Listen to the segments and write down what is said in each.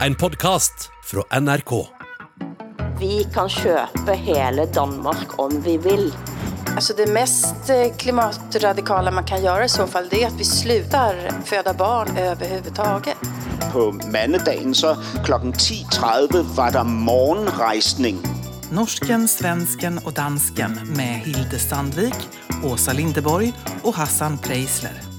En podkast fra NRK. Vi kan köpa hele Danmark om vi vill. Alltså det mest eh, klimatradikala man kan göra i så fall det är att vi slutar föda barn överhuvudtaget. På mandedagen så klokken 10.30 var der morgenrejsning. Norsken, svensken och dansken med Hilde Sandvik, Åsa Lindeborg och Hassan Preisler.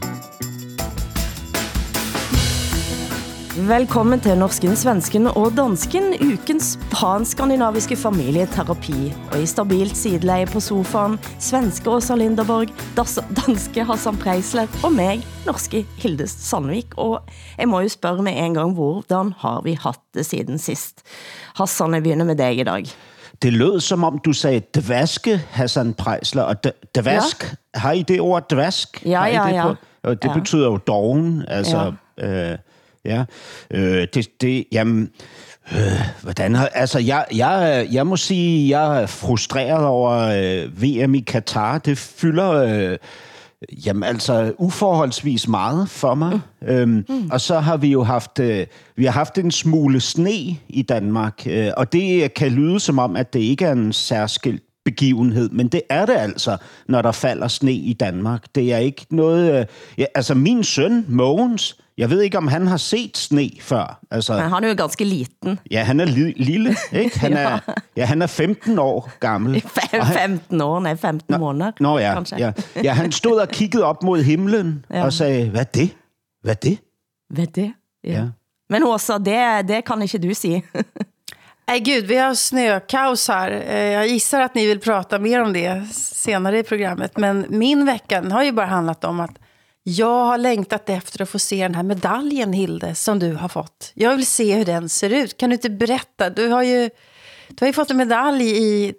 Velkommen til Norsken, Svensken og Dansken, ukens panskandinaviske familieterapi. Og i stabilt sideleie på sofaen, svenske Åsa Linderborg, danske Hassan Preisler og meg, norske Hilde Sandvik. Og jeg må jo spørge med en gang, hvordan har vi hatt det siden sist? Hassan, jeg begynner med dig i dag. Det lød som om du sagde dvaske, Hassan Prejsler. Og dvask, ja. har I det ord dvask? Ja, ja, ja. På? Og det ja. betyder jo doven. Altså, ja. Øh, ja. Øh, det, det, jamen, øh, hvordan har, altså, jeg, jeg, jeg må sige, jeg er frustreret over øh, VM i Katar. Det fylder... Øh, Jamen altså uforholdsvis meget for mig. Mm. Øhm, mm. Og så har vi jo haft, øh, vi har haft en smule sne i Danmark, øh, og det kan lyde som om, at det ikke er en særskilt begivenhed, men det er det altså, når der falder sne i Danmark. Det er ikke noget... Øh, ja, altså min søn, Mogens, jeg ved ikke, om han har set sne før. Altså, han er jo ganske liten. ja, han er li- lille, ikke? Han er, ja, han er 15 år gammel. Og han- 15 år, nej, 15 måneder. Nå ja, kanskje. ja. ja, han stod og kiggede op mod himlen Ja. og sagde, hvad er det? Hvad er det? Ved det? Ja. Ja. Men Åsa, det, det kan ikke du sige. Nej gud, vi har snökaos här. Eh, Jag gissar att ni vill prata mer om det senare i programmet. Men min vecka den har ju bara handlat om att jag har längtat efter att få se den här medaljen, Hilde, som du har fått. Jag vill se hur den ser ut. Kan du inte berätta? Du har ju, du har ju fått en medalj i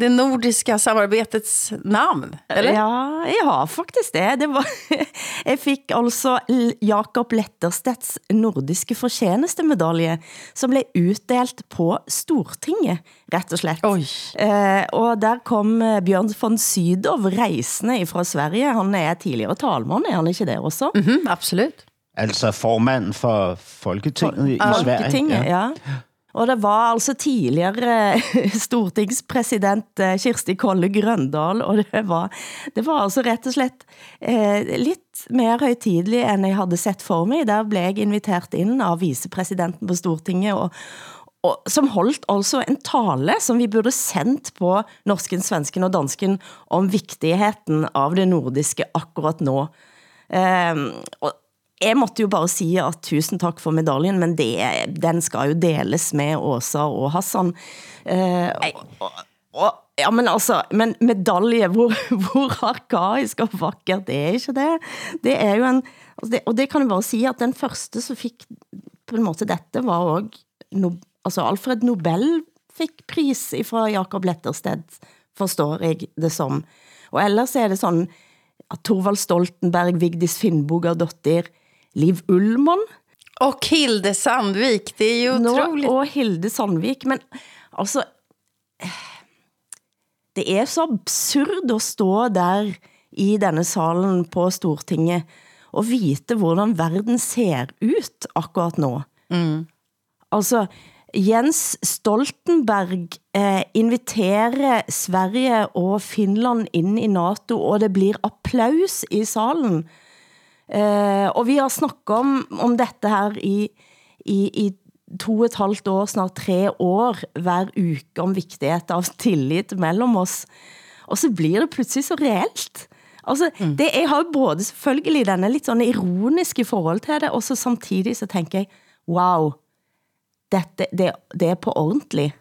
det nordiska samarbetets namn, eller? Ja, jeg har faktisk det. det var, jeg fik altså Jakob Letterstedts nordiske fortjenestemedalje, som blev utdelt på Stortinget, rett og slett. Oj. Eh, og der kom eh, Bjørn von Sydow reisende fra Sverige. Han er tidligere talmann, er han ikke det også? Mhm, absolut. Altså formand for Folketinget i Sverige. Folketinget, ja. Og det var altså tidligere eh, stortingspresident eh, Kirsti Kolle Grøndal, og det var, det var altså rett og slett eh, lidt mer højtidlig, end jeg havde sett for mig. Der blev jeg inviteret ind av vicepresidenten på Stortinget, og, og som holdt altså en tale, som vi burde sendt på norsken, svensken og dansken, om vigtigheden av det nordiske akkurat nå. Um, og jeg måtte jo bare sige at tusen tak for medaljen, men det, den skal jo deles med Åsa og Hassan. Uh, og, og, ja, men altså, men medalje, hvor, hvor arkaisk og vakkert, det er ikke det. Det er jo en, altså det, og det kan jeg bare sige, at den første, som fik på en måte dette, var også, no, altså Alfred Nobel fik pris fra Jakob Lettersted, forstår jeg det som. Og ellers er det sådan, at Torvald Stoltenberg, Vigdis Finnboga dotter, Liv Ullmann, Och Hilde Sandvik, det är ju Nå, otroligt. og Hilde Sandvik, men altså, det er så absurd at stå der i denne salen på Stortinget og vite hvordan verden ser ut akkurat nå. Mm. Altså, Jens Stoltenberg eh, inviterer Sverige og Finland ind i NATO, og det blir applaus i salen. Eh, og vi har snakket om, om dette her i, i, i to og et halvt år, snart tre år, hver uke om vigtighed av tillit mellem oss. Og så blir det pludselig så reelt. Altså, mm. det, jeg har jo både selvfølgelig denne litt sånn ironiske forhold til det, og så samtidig så tænker jeg, wow, dette, det, det er på ordentlig.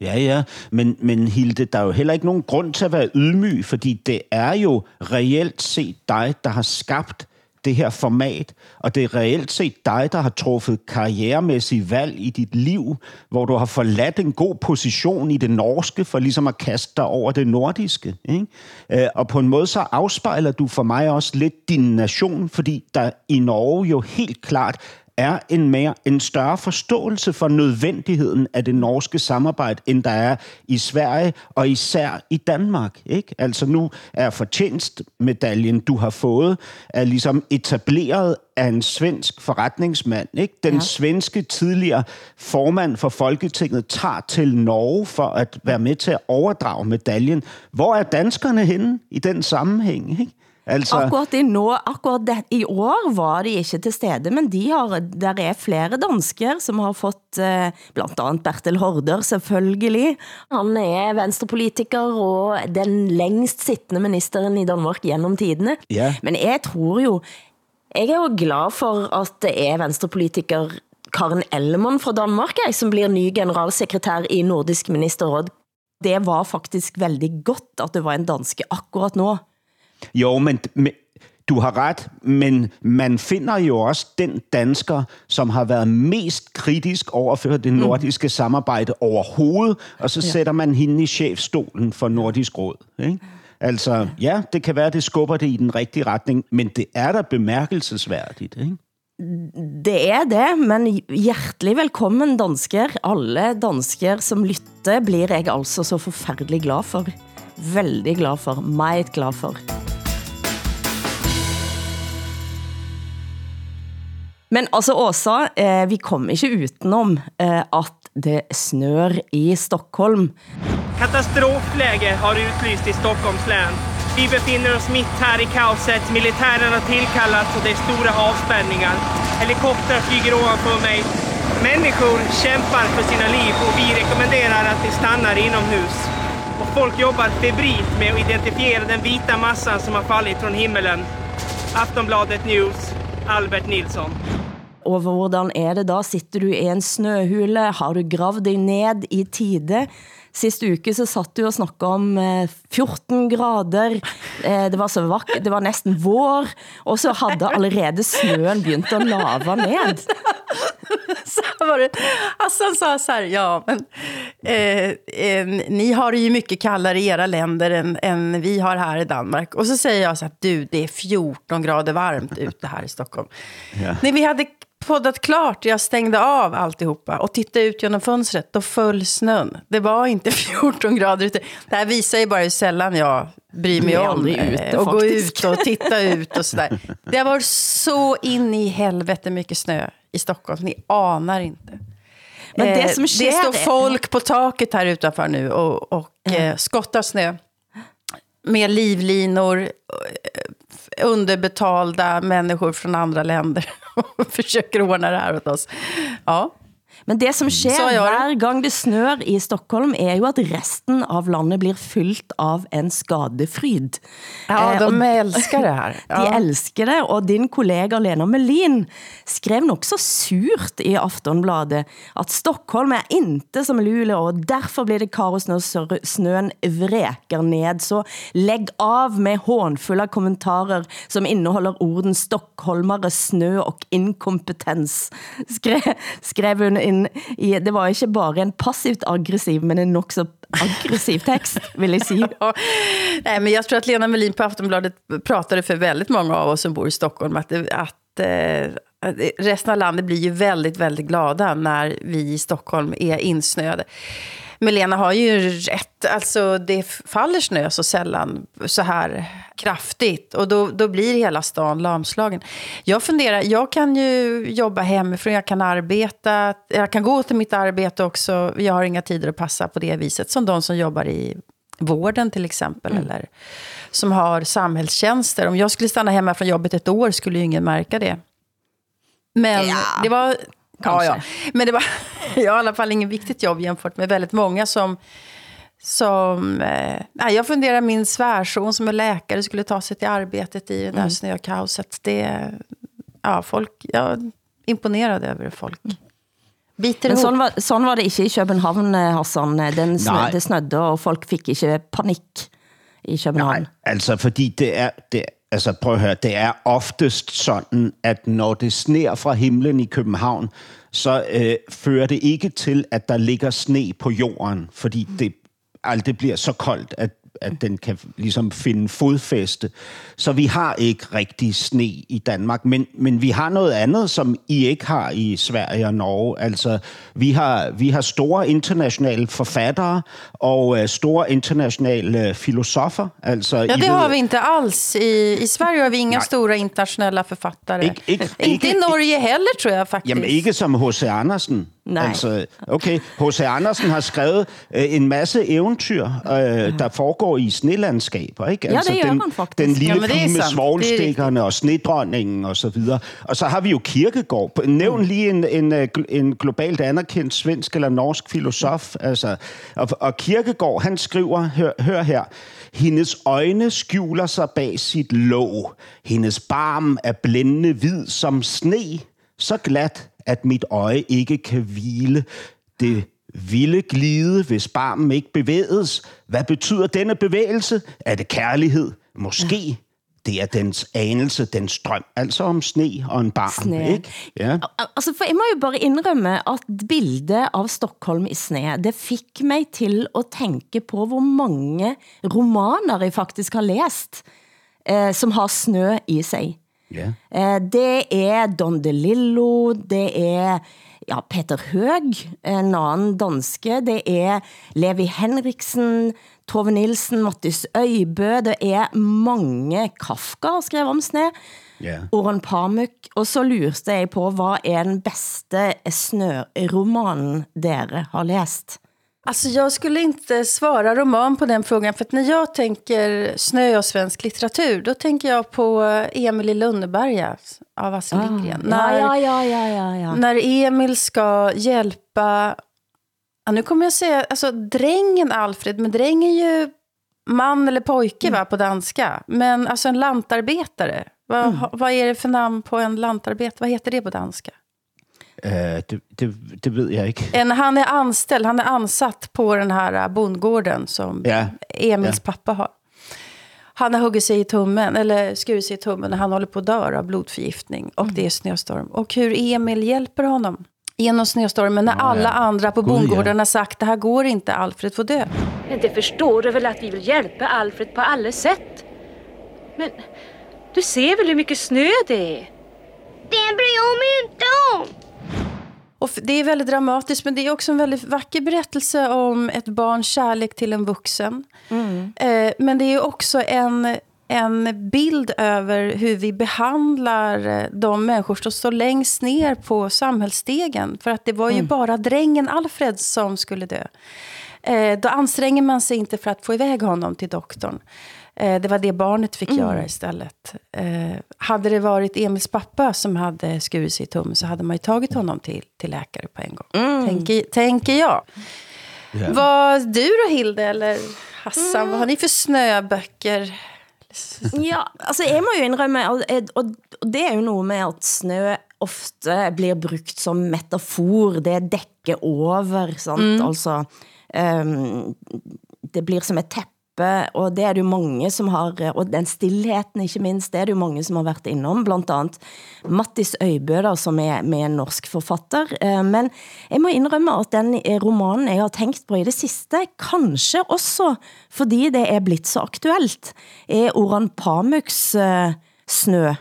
Ja, ja, men, men Hilde, der er jo heller ikke nogen grund til at være ydmyg, fordi det er jo reelt set dig, der har skabt det her format, og det er reelt set dig, der har truffet karrieremæssige valg i dit liv, hvor du har forladt en god position i det norske, for ligesom at kaste dig over det nordiske. Ikke? Øh, og på en måde så afspejler du for mig også lidt din nation, fordi der i Norge jo helt klart er en, mere, en større forståelse for nødvendigheden af det norske samarbejde, end der er i Sverige og især i Danmark. Ikke? Altså nu er fortjenstmedaljen, du har fået, er ligesom etableret af en svensk forretningsmand. Ikke? Den ja. svenske tidligere formand for Folketinget tager til Norge for at være med til at overdrage medaljen. Hvor er danskerne henne i den sammenhæng? Ikke? Altså... Akkurat, i, nå, akkurat det, i år var de ikke til stede, men de har, der er flere dansker som har fått, eh, blandt andet Bertel Horder selvfølgelig. Han er venstrepolitiker og den længst sittende ministeren i Danmark gennem tidene. Yeah. Men jeg tror jo, jeg er jo glad for at det er venstrepolitiker Karen Ellemann fra Danmark, jeg, som blir ny generalsekretær i Nordisk Ministerråd. Det var faktisk veldig godt, at det var en danske akkurat nå. Jo, men, men du har ret, men man finder jo også den dansker, som har været mest kritisk over for det mm. nordiske mm. samarbejde overhovedet, og så ja. sætter man hende i chefstolen for Nordisk Råd. Ikke? Altså, ja, det kan være, det skubber det i den rigtige retning, men det er da bemærkelsesværdigt, ikke? Det er det, men hjertelig velkommen dansker. Alle dansker som lytter blir jeg altså så forfærdelig glad for. Veldig glad for, meget glad for. Men altså Åsa, eh, vi kommer ikke utenom eh, at det snør i Stockholm. Katastrofläge har utlyst i Stockholms län. Vi befinner oss mitt här i kaoset. Militären har tillkallats och det är stora avspärrningar. Helikoptrar flyger ovanför mig. Människor kämpar för sina liv och vi rekommenderar att de stannar inomhus. Och folk jobbar febrilt med att identifiera den vita massan som har fallit från himmelen. Aftonbladet News, Albert Nilsson. Og hvordan er det da? Sitter du i en snøhule? Har du gravd dig ned i tide? Sidste uke så satt du og snakket om 14 eh, grader, eh, det var så vakkert, det var næsten vår, og så havde allerede snøen begynt at lava ned. så var det, Hassan sa så här, ja men eh, eh, ni har det ju mycket kallare i era länder än, än vi har här i Danmark. Och så säger jag så att du, det är 14 grader varmt ute här i Stockholm. Ja. Nej, vi hade poddat klart, jag stängde av alltihopa och tittade ut genom fönstret, då föll snön. Det var inte 14 grader ute. Det här visar ju bara hur sällan jag bryr mig om ute, och gå ut och titta ut och sådär. Det har varit så in i helvete mycket snö i Stockholm, ni anar inte. Men det, som sker, det står folk på taket här utanför nu och, och mm. skottar snö. Med livlinor, underbetalda människor från andra länder försöker ordna det här åt oss. Ja. Men det som sker hver gang det snør i Stockholm, er jo at resten av landet blir fyldt av en skadefryd. Ja, eh, de eh, elsker det her. Ja. De elsker det, og din kollega Lena Melin skrev nok så surt i Aftonbladet, at Stockholm er inte som Luleå, og derfor blir det kaos når snøen vreker ned. Så læg av med hånfulla kommentarer, som inneholder orden stockholmare, snø og inkompetens, skrev, skrev hun en, i, det var ikke bare en passivt aggressiv, men en nok så aggressiv text, vill jag säga. Nej, men jag tror att Lena Melin på Aftonbladet pratade för väldigt många av oss som bor i Stockholm, att, att eh, resten av landet blir ju väldigt, väldigt glada när vi i Stockholm är insnöade. Melena har ju rätt. Alltså, det faller snö så sällan så här kraftigt. Och då, då blir hela stan lamslagen. Jag funderar, jag kan ju jobba hemifrån, jag kan arbeta. Jag kan gå till mitt arbete också. Jag har inga tider att passa på det viset. Som de som jobbar i vården till exempel. Mm. Eller som har samhällstjänster. Om jag skulle stanna hemma från jobbet ett år skulle ju ingen märka det. Men ja. det var Ja, ja. Men det var jag har i alla fall ingen viktigt jobb jämfört med väldigt många som... som eh, jag funderar min svärson som är läkare skulle ta sig till arbetet i det där mm. snökaoset. Det, ja, folk, jag är imponerad över folk. Biter Men sån var, sån var det ikke i København, eh, Hassan. Den snø, det snødde, og folk fik ikke panik i København. Nej, altså fordi det er, det, altså prøv at høre, det er oftest sådan, at når det sner fra himlen i København, så øh, fører det ikke til, at der ligger sne på jorden, fordi det aldrig bliver så koldt, at, at den kan ligesom finde fodfæste. Så vi har ikke rigtig sne i Danmark, men, men vi har noget andet, som I ikke har i Sverige og Norge. Altså, vi har, vi har store internationale forfattere og uh, store internationale filosofer. Altså, ja, I det ved, har vi inte alls. I, I Sverige har vi inga Nej. stora internationella författare. Ikke- ikke- inte i ikke- Norge heller, tror jeg faktisk. Jamen ikke som H.C. Andersen. Nej. Altså, okay, H.C. Andersen har skrevet øh, en masse eventyr, øh, der foregår i snelandskaber, ikke? Altså, det gør den, faktisk. Den lille Jamen, pige med svoglstikkerne og snedronningen og så videre. Og så har vi jo Kirkegård. Nævn lige en, en, øh, en globalt anerkendt svensk eller norsk filosof. Altså, og, og Kirkegård, han skriver, hør, hør her, hendes øjne skjuler sig bag sit låg. Hendes barm er blændende hvid som sne, så glat, at mit øje ikke kan hvile. Det ville glide, hvis barmen ikke bevægedes. Hvad betyder denne bevægelse? Er det kærlighed? Måske. Det er dens anelse, dens drøm. Altså om sne og en barm, Sne. ikke? Ja. Al- Altså, for jeg må jo bare indrømme, at bildet av Stockholm i sne, det fik mig til at tænke på, hvor mange romaner jeg faktisk har læst, eh, som har snø i sig. Ja. Eh, det er Don DeLillo, det er ja, Peter Høg, en anden danske, det er Levi Henriksen, Tove Nielsen, Mattis Øybø, det er mange Kafka har skrevet om sne, Ja. Oran Pamuk, og så lurte jeg på, hvad er den bedste snøromanen dere har læst? Alltså jag skulle inte svara roman på den frågan. För att när jag tänker snö och svensk litteratur, då tänker jag på eh, Emil i Lönneberga av Astrid Lindgren. Ah, ja, ja, ja, ja, ja. När Emil ska hjälpa, ja, nu kommer jag säga, alltså drängen Alfred, men dräng är ju man eller pojke va, på danska. Men alltså en lantarbetare, vad, Mm. vad är det för namn på en lantarbetare? Vad heter det på danska? Uh, det, det, det ved jeg ikke. En, han är anställd, han är ansatt på den här eh, bondgården som Ja. Emils Ja. pappa har. Han har huggit sig i tummen, eller skurit sig i tummen, och han håller på att dö av blodförgiftning. Och det är snöstorm. Och hur Emil hjälper honom genom snöstormen när alla andra på ja. bondgården har sagt det här går inte, Alfred får dö. Men det förstår du väl att vi vill hjälpa Alfred på alla sätt? Men du ser väl hur mycket snö det är? Det bryr jag mig inte om. Och det är väldigt dramatiskt, men det är också en väldigt vacker berättelse om ett barns kärlek till en vuxen. Eh, men det är också en, en bild över hur vi behandlar eh, de människor som står längst ner på samhällsstegen. För att det var ju bara drängen Alfred som skulle dö. Eh, då anstränger man sig inte för att få iväg honom till doktorn. Eh, det var det barnet fick göra istället. Eh, hade det varit Emils pappa som hade skurit sig i tummen så hade man ju tagit honom till, till läkare på en gång. Tänker, tänker jag. Vad du då Hilde eller Hassan, vad har ni för snöböcker? Ja, altså jeg må jo indrømme, og, og, og det er jo noget med at snø ofte blir brugt som metafor, det dækker over, sant? Mm. Altså, um, det blir som et teppe, og det er det jo mange som har, og den stillheten ikke minst, det er det jo mange som har været innom, blandt andet Mattis Øybø, da, som er med en norsk forfatter, Eh, men jeg må indrømme at den eh, romanen jeg har tænkt på i det sidste, kanskje også fordi det er blitt så aktuelt, er Oran Pamuks uh, Snø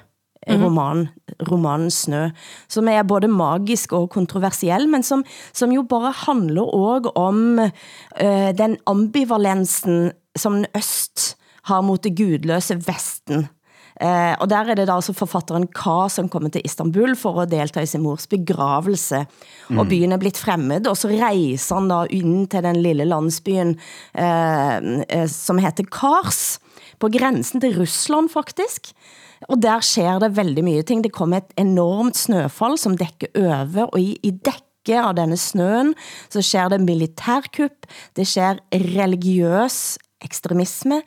roman, romanen Snø, som er både magisk og kontroversiel, men som, som jo bare handler også om øh, den ambivalensen, som den øst har mot det gudløse vesten. Eh, og der er det da altså forfatteren K som kommer til Istanbul for at delta i sin mors begravelse, mm. og byen er blitt fremmed, og så rejser han da ind til den lille landsbyen, eh, eh, som heter Kars, på grænsen til Rusland faktisk, og der sker det veldig mye ting. Det kommer et enormt snøfall, som dækker over, og i, i dække av denne snøen, så sker det militærkupp, det sker religiøs ekstremisme,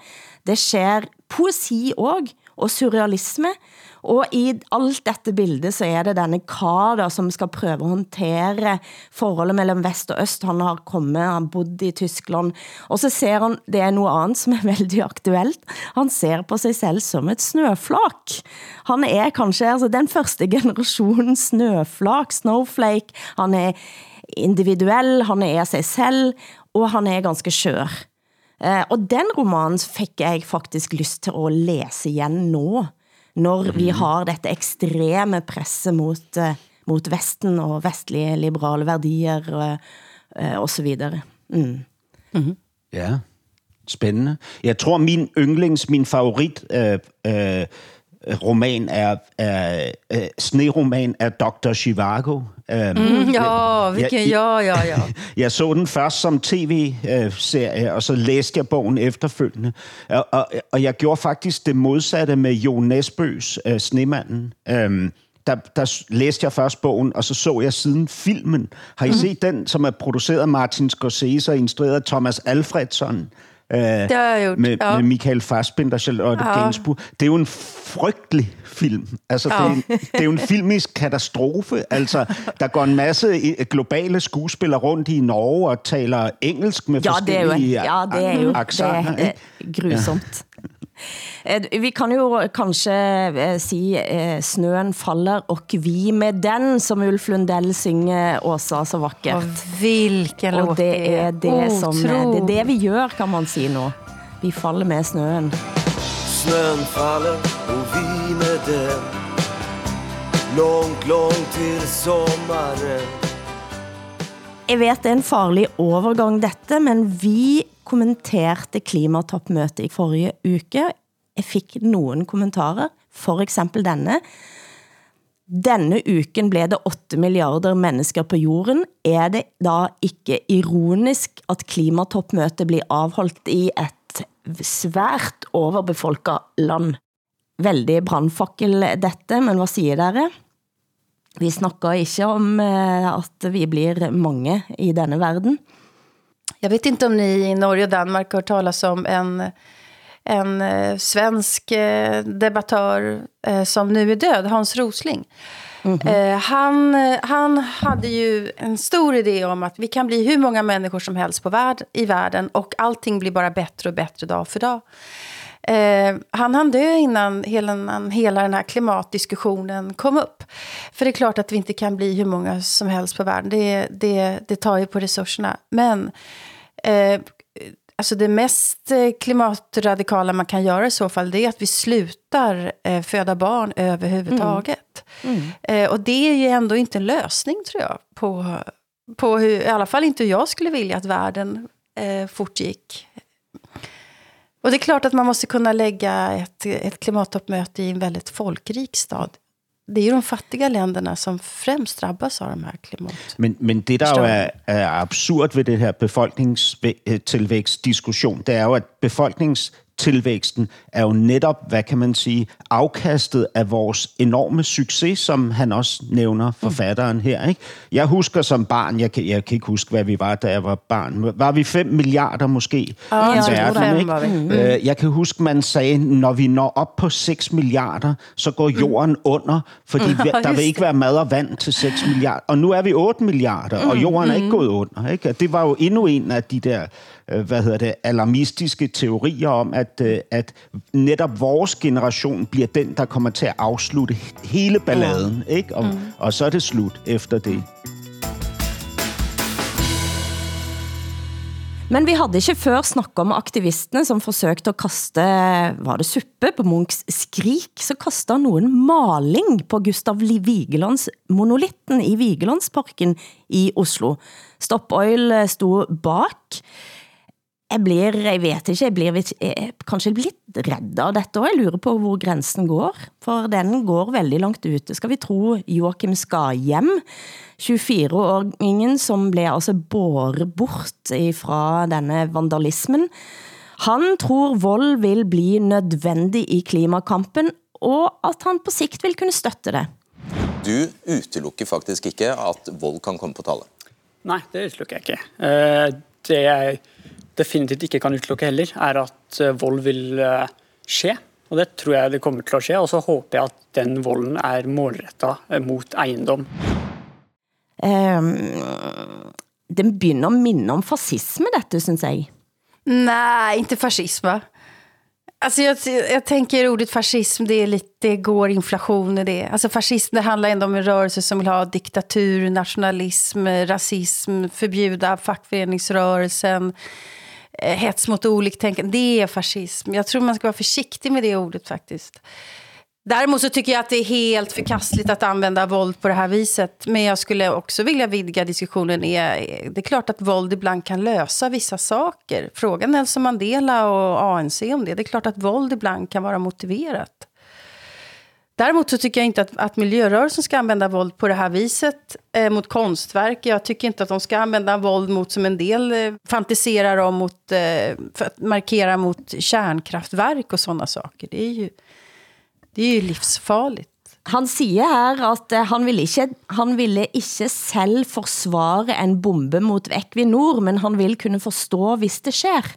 det sker poesi og, og surrealisme, og i alt dette bilde, så er det denne K som skal prøve at håndtere forholdet mellem vest og øst. Han har kommet, han bodde i Tyskland, og så ser han, det er noget andet som er veldig aktuelt, han ser på sig selv som et snøflak. Han er kanskje altså, den første generation snøflak, snowflake, han er individuel, han er sig selv, og han er ganske skør. Eh, og den romanen fik jeg faktisk lyst til at læse igen nå, når vi har dette ekstreme presse mot, eh, mot Vesten og vestlige liberale værdier og, eh, og så videre. Mm. Mm-hmm. Ja, spændende. Jeg tror, min yndlings, min favorit øh, øh, roman er, er øh, sneroman af Dr. Zhivago. Um, mm, ja, hvilken, ja, ja, ja. Jeg så den først som tv-serie, og så læste jeg bogen efterfølgende. Og, og, og jeg gjorde faktisk det modsatte med Jo Nesbøs uh, Snemanden. Um, der, der læste jeg først bogen, og så så jeg siden filmen. Har I mm. set den, som er produceret af Martin Scorsese og instrueret af Thomas Alfredson? Øh, det er jo, med, ja. med Michael Fassbender og Charlotte ja. Gainsbourg. Det er jo en frygtelig film. Altså, ja. det, er en, det er jo en filmisk katastrofe. Altså, der går en masse globale skuespillere rundt i Norge og taler engelsk med ja, forskellige det er jo, Ja, det er jo accenter, det er grusomt. Ja. Eh, vi kan jo kanskje eh, si eh, snøen faller, og vi med den, som Ulf Lundell synger Åsa så vakkert. Og hvilken låt det er. Det, som, det er det vi gør, kan man sige nu. Vi faller med snøen. Snøen faller, og vi med den. Långt, långt til sommaren. Jeg vet, det er en farlig overgang dette, men vi kommenterte klimatopmøtet i forrige uke. Jeg fik nogen kommentarer, for eksempel denne. Denne uken blev det 8 milliarder mennesker på jorden. Er det da ikke ironisk, at klimatopmøtet blir afholdt i et svært overbefolket land? Veldig brandfakkel dette, men hvad siger dere? Vi snakker ikke om eh, at vi blir mange i denne verden. Jag vet inte om ni i Norge och Danmark har talas om en, en eh, svensk eh, debattör eh, som nu är död, Hans Rosling. Mm -hmm. han, han hade ju en stor idé om att vi kan bli hur många människor som helst på värld, i världen och allting blir bara bättre och bättre dag för dag. Eh, han hann dö innan hela, hela den här klimatdiskussionen kom upp. För det är klart att vi inte kan bli hur många som helst på världen. Det, det, det tar ju på resurserna. Men eh, alltså det mest klimatradikala man kan göra i så fall det är att vi slutar eh, föda barn överhuvudtaget. Mm. Mm. Eh, och det är ju ändå inte en lösning tror jag. På, på hur, I alla fall inte hur jag skulle vilja att världen eh, fortgick. Och det är klart att man måste kunna lägga ett, ett klimattoppmöte i en väldigt folkrik stad. Det är ju de fattiga länderna som främst drabbas av de här klimat. Men, men det der jo er, er absurd ved det her befolkningstilvækstdiskussion, det er jo, at befolknings tilvæksten er jo netop, hvad kan man sige, afkastet af vores enorme succes, som han også nævner, forfatteren her. Ikke? Jeg husker som barn, jeg kan, jeg kan ikke huske, hvad vi var, da jeg var barn. Var vi 5 milliarder måske oh, i verden? Ikke? Mm. Øh, jeg kan huske, man sagde, når vi når op på 6 milliarder, så går jorden mm. under, fordi mm. der vil ikke være mad og vand til 6 milliarder. Og nu er vi 8 milliarder, og jorden er ikke gået under. Ikke? Og det var jo endnu en af de der Øh, hvad hedder det, alarmistiske teorier om, at, øh, at netop vores generation bliver den, der kommer til at afslutte hele balladen, ja. ikke? Og, mm. og så er det slut efter det. Men vi havde ikke før snakket om aktivisterne, som forsøgte at kaste, var det suppe på Munks skrik, så kastede nogen maling på Gustav Vigelands monolitten i Vigelandsparken i Oslo. Stop Oil stod bak jeg blir, jeg vet ikke, jeg blir jeg, kanskje lidt redd av dette, og jeg lurer på, hvor grænsen går, for den går veldig langt ute. Skal vi tro Joachim Skahjem, 24-åringen, som blev altså båret bort fra denne vandalismen. Han tror vold vil bli nødvendig i klimakampen, og at han på sikt vil kunne støtte det. Du utelukker faktisk ikke at vold kan komme på tale. Nej, det utelukker jeg ikke. Eh, det er definitivt ikke kan utelukke heller, er at eh, vold vil eh, skje. Og det tror jeg det kommer til å skje, og så håper jeg at den volden er målrettet eh, mot eiendom. Um, den begynder at minde om fascisme, dette, synes jeg. Nej, inte fascism Alltså jag, jag tänker ordet fascism, det, är lite, det går inflation i det. Alltså fascism, det handlar ändå om en rörelse som vill ha diktatur, nationalism, rasism, förbjuda fackföreningsrörelsen Eh, hets mot oliktänkande, det är fascism. Jag tror man ska vara försiktig med det ordet faktiskt. Däremot så tycker jag att det är helt förkastligt att använda våld på det här viset. Men jag skulle också vilja vidga diskussionen. Är, det är klart att våld ibland kan lösa vissa saker. Fråga Nelson Mandela och ANC om det. Det är klart att våld ibland kan vara motiverat. Däremot så tycker jag inte att, att miljörörelsen ska använda våld på det här viset eh, mot konstverk. Jag tycker inte att de ska använda våld mot, som en del eh, fantiserar om, mot, eh, för att markera mot kärnkraftverk och sådana saker. Det är ju, det är ju livsfarligt. Han siger her, at han ville ikke, han ville ikke selv forsvare en bombe mot Equinor, men han vil kunne forstå, hvis det sker.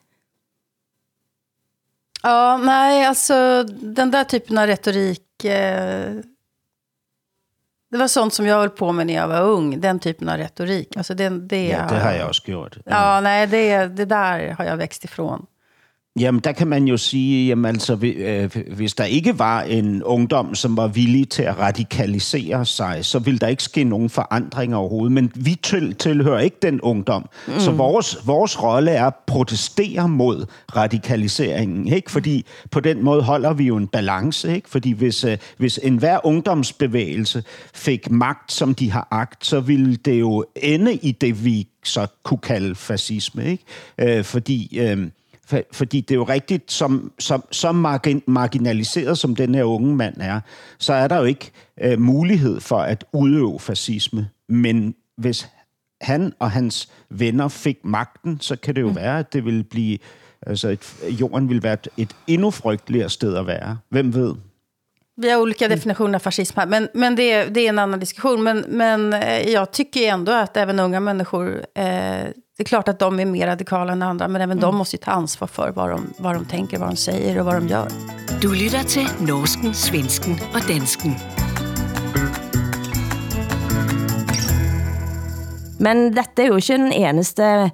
Ja, nej, alltså den där typen av retorik. Eh, det var sånt som jag höll på med när jag var ung. Den typen av retorik. Alltså det, det, Ja, det har jeg også gjort. Ja, nej, det, det där har jag växt ifrån. Jamen, der kan man jo sige, jamen altså, hvi- hvis der ikke var en ungdom, som var villig til at radikalisere sig, så ville der ikke ske nogen forandring overhovedet. Men vi til, tilhører ikke den ungdom. Mm. Så vores, vores rolle er at protestere mod radikaliseringen, ikke? Fordi på den måde holder vi jo en balance, ikke? Fordi hvis, øh, hvis enhver ungdomsbevægelse fik magt, som de har agt, så ville det jo ende i det, vi så kunne kalde fascisme, ikke? Øh, fordi... Øh, for, fordi det er jo rigtigt, som, som, som margin, marginaliseret som den her unge mand er, så er der jo ikke øh, mulighed for at udøve fascisme. Men hvis han og hans venner fik magten, så kan det jo mm. være, at det vil blive, altså et, jorden vil være et, et endnu frygteligere sted at være. Hvem ved? Vi har olika definitioner av fascism här, men, men det, det är en annan diskussion. Men, men eh, jag tycker ändå att även unga människor, eh, det är klart att de är mer radikala än andra, men även de måste ju ta ansvar för vad de, vad de tänker, vad de säger och vad de gör. Du lytter til norsken, svensken og dansken. Men dette er jo ikke den eneste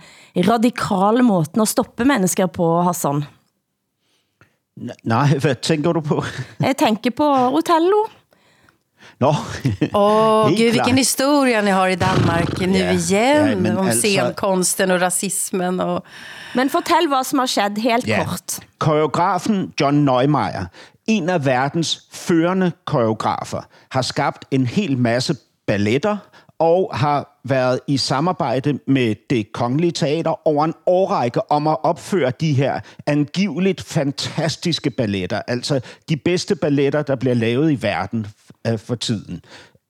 radikale måten at stoppe mennesker på, Hassan. Nej, hvad tænker du på? Jeg tænker på Otello. Nå, Åh, gud, klart. vilken historia ni har i Danmark nu Ja, igen. ja, men om alltså- scenkonsten och rasismen. Och... Men fortæl, hvad som har skett helt Ja. kort. Koreografen John Neumeier, en af verdens førende koreografer, har skabt en hel masse balletter og har været i samarbejde med det kongelige teater over en årrække om at opføre de her angiveligt fantastiske balletter. Altså de bedste balletter, der bliver lavet i verden øh, for tiden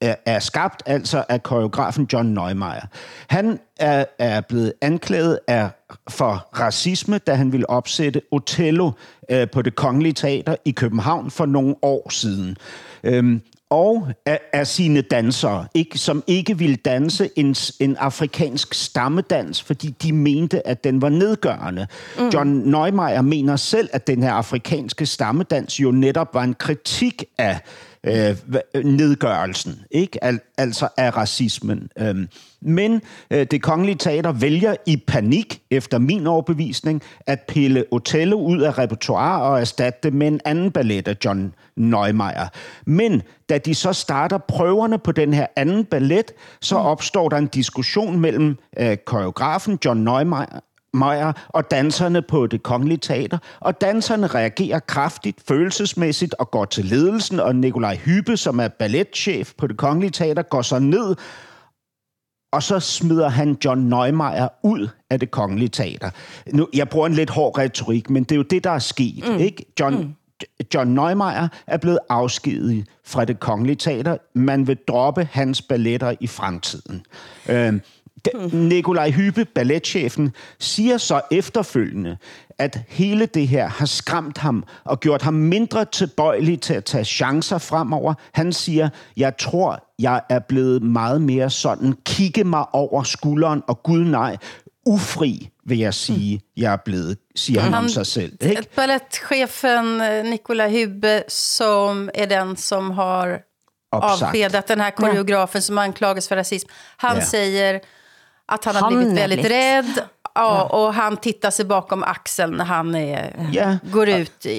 er, skabt altså af koreografen John Neumeier. Han er, er blevet anklaget af, for racisme, da han ville opsætte Othello øh, på det kongelige teater i København for nogle år siden. Øhm, og af, af sine dansere, ikke, som ikke ville danse en, en afrikansk stammedans, fordi de mente, at den var nedgørende. Mm. John Neumeier mener selv, at den her afrikanske stammedans jo netop var en kritik af Øh, øh, nedgørelsen, ikke? Al, altså af racismen. Øhm, men øh, det kongelige teater vælger i panik, efter min overbevisning, at pille Otello ud af repertoire og erstatte det med en anden ballet af John Neumeier. Men da de så starter prøverne på den her anden ballet, så opstår der en diskussion mellem øh, koreografen John Neumeier Meyer og danserne på det kongelige teater, og danserne reagerer kraftigt, følelsesmæssigt og går til ledelsen, og Nikolaj Hyppe, som er balletchef på det kongelige teater, går så ned, og så smider han John Neumeier ud af det kongelige teater. Nu, jeg bruger en lidt hård retorik, men det er jo det, der er sket. Mm. Ikke? John, mm. John Neumeier er blevet afskediget fra det kongelige teater. Man vil droppe hans balletter i fremtiden. Øhm, de- Nikolaj Hyppe, balletchefen, siger så efterfølgende, at hele det her har skræmt ham og gjort ham mindre tilbøjelig til at tage chancer fremover. Han siger, jeg tror, jeg er blevet meget mere sådan, kigge mig over skulderen, og gud nej, ufri vil jeg sige, jeg er blevet, siger han om sig selv. Ikke? Balettchefen eh, Nikolaj Hubbe som är den som har Uppsagt. avskedat den här koreografen som anklagas för rasism. Han Ja. säger att han har Han blivit är väldigt blivit- rädd. Ja, och han tittar sig bakom axeln när han är, Ja. går ut i,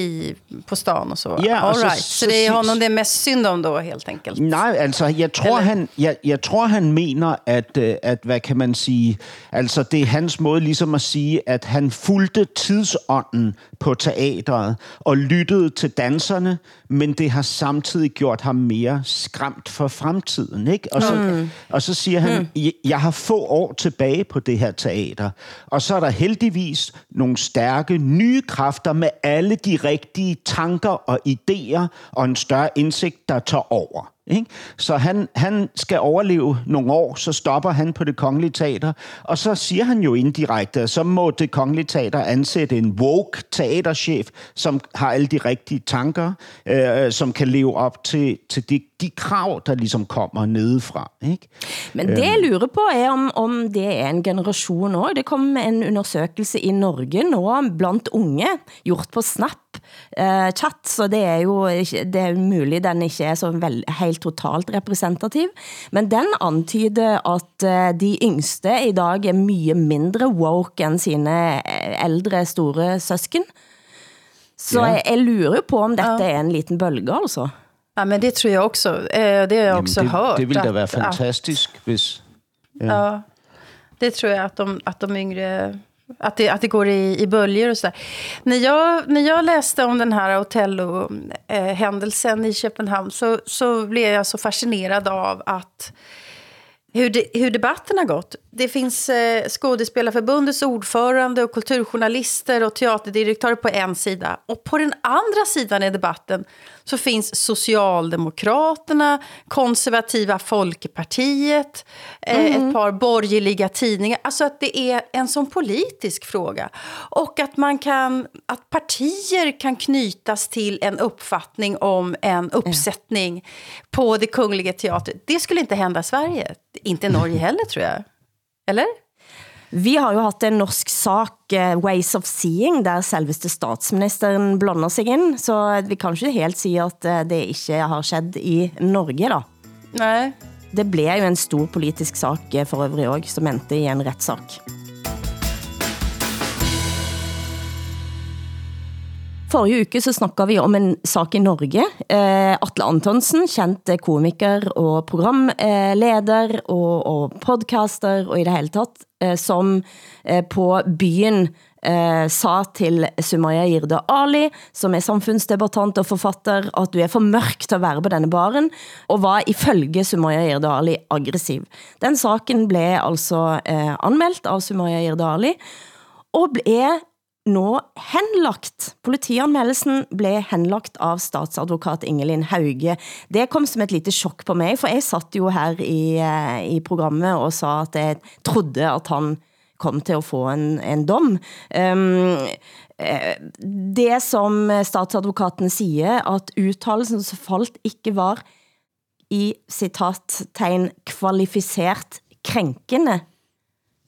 i, på stan och så. Ja, All och så- right. så, så det är honom det är mest synd om då, helt enkelt. Nej, altså, jeg tror, han, jeg, jeg tror, han mener, at, øh, at, hvad kan man sige, altså, det er hans måde ligesom at sige, at han fulgte tidsånden på teatret og lyttede til danserne, men det har samtidig gjort ham mere skræmt for fremtiden, ikke? Og så, Mm. og så siger han, Mm. "Jeg- jeg har få år tilbage på det her teater, og så er der heldigvis nogle stærke nye kræfter med alle de rigtige tanker og idéer og en større indsigt, der tager over. Ikke? Så han, han skal overleve nogle år, så stopper han på det kongelige teater, og så siger han jo indirekte, at så må det kongelige teater ansætte en woke teaterchef, som har alle de rigtige tanker, øh, som kan leve op til, til de, de krav, der ligesom kommer nedefra. Ikke? Men det jeg lurer på er om, om det er en generation også. Det kom en undersøgelse i Norge nå blandt unge, gjort på Snap eh, chat, så det er jo det er muligt, den ikke er så vel, helt totalt repræsentativ. Men den antyder at eh, de yngste i dag er mye mindre woke end sine eh, ældre store søsken. Så Ja. jeg, jeg lurer på om dette er en liten bølge, altså. Ja, men det tror jag också. Eh, Det har jag också det, hört. det ville da være fantastisk, hvis... Ja. det tror jag att de, att de yngre... Att det, att det går i, i böljor och sådär. När jag, när jag läste om den här Otello-händelsen eh, i Köpenhamn så, så blev jag så fascinerad av att hur, de, hur debatten har gått. Det finns eh, Skådespelarförbundets ordförande och kulturjournalister och teaterdirektörer på en sida. Och på den andra sidan i debatten så finns Socialdemokraterna, Konservativa Folkpartiet, Mm. ett par borgerliga tidningar. Alltså att det är en sån politisk fråga. Och att, man kan, att partier kan knytas till en uppfattning om en uppsättning på det Kungliga Teatern. Det skulle inte hända i Sverige. Inte i Norge heller, tror jag. Eller? Vi har jo haft en norsk sak, eh, Ways of Seeing, der selveste statsministeren blander sig ind, så vi kan ikke helt sige, at eh, det ikke har skjedd i Norge da. Nej. Det blev jo en stor politisk sak eh, for øvrig også, som endte i en retssak. Forrige uke så snakket vi om en sak i Norge. Eh, Atle Antonsen, kendt komiker og programleder og, og podcaster og i det hele tatt, eh, som eh, på byen eh, sa til Sumaya Jirde Ali, som er samfundsdebattant og forfatter, at du er for mørk til at være på denne baren, og var ifølge Sumaya Jirde Ali aggressiv. Den saken blev altså eh, anmeldt av Sumaya Jirde Ali, og blev nå henlagt. Politianmeldelsen blev henlagt av statsadvokat Ingelin Hauge. Det kom som et lite chok på mig, for jeg satt jo her i, eh, i programmet og sa at jeg trodde at han kom til at få en, en dom. Um, det som statsadvokaten siger, at uttalelsen som faldt ikke var i citattegn kvalificeret krænkende,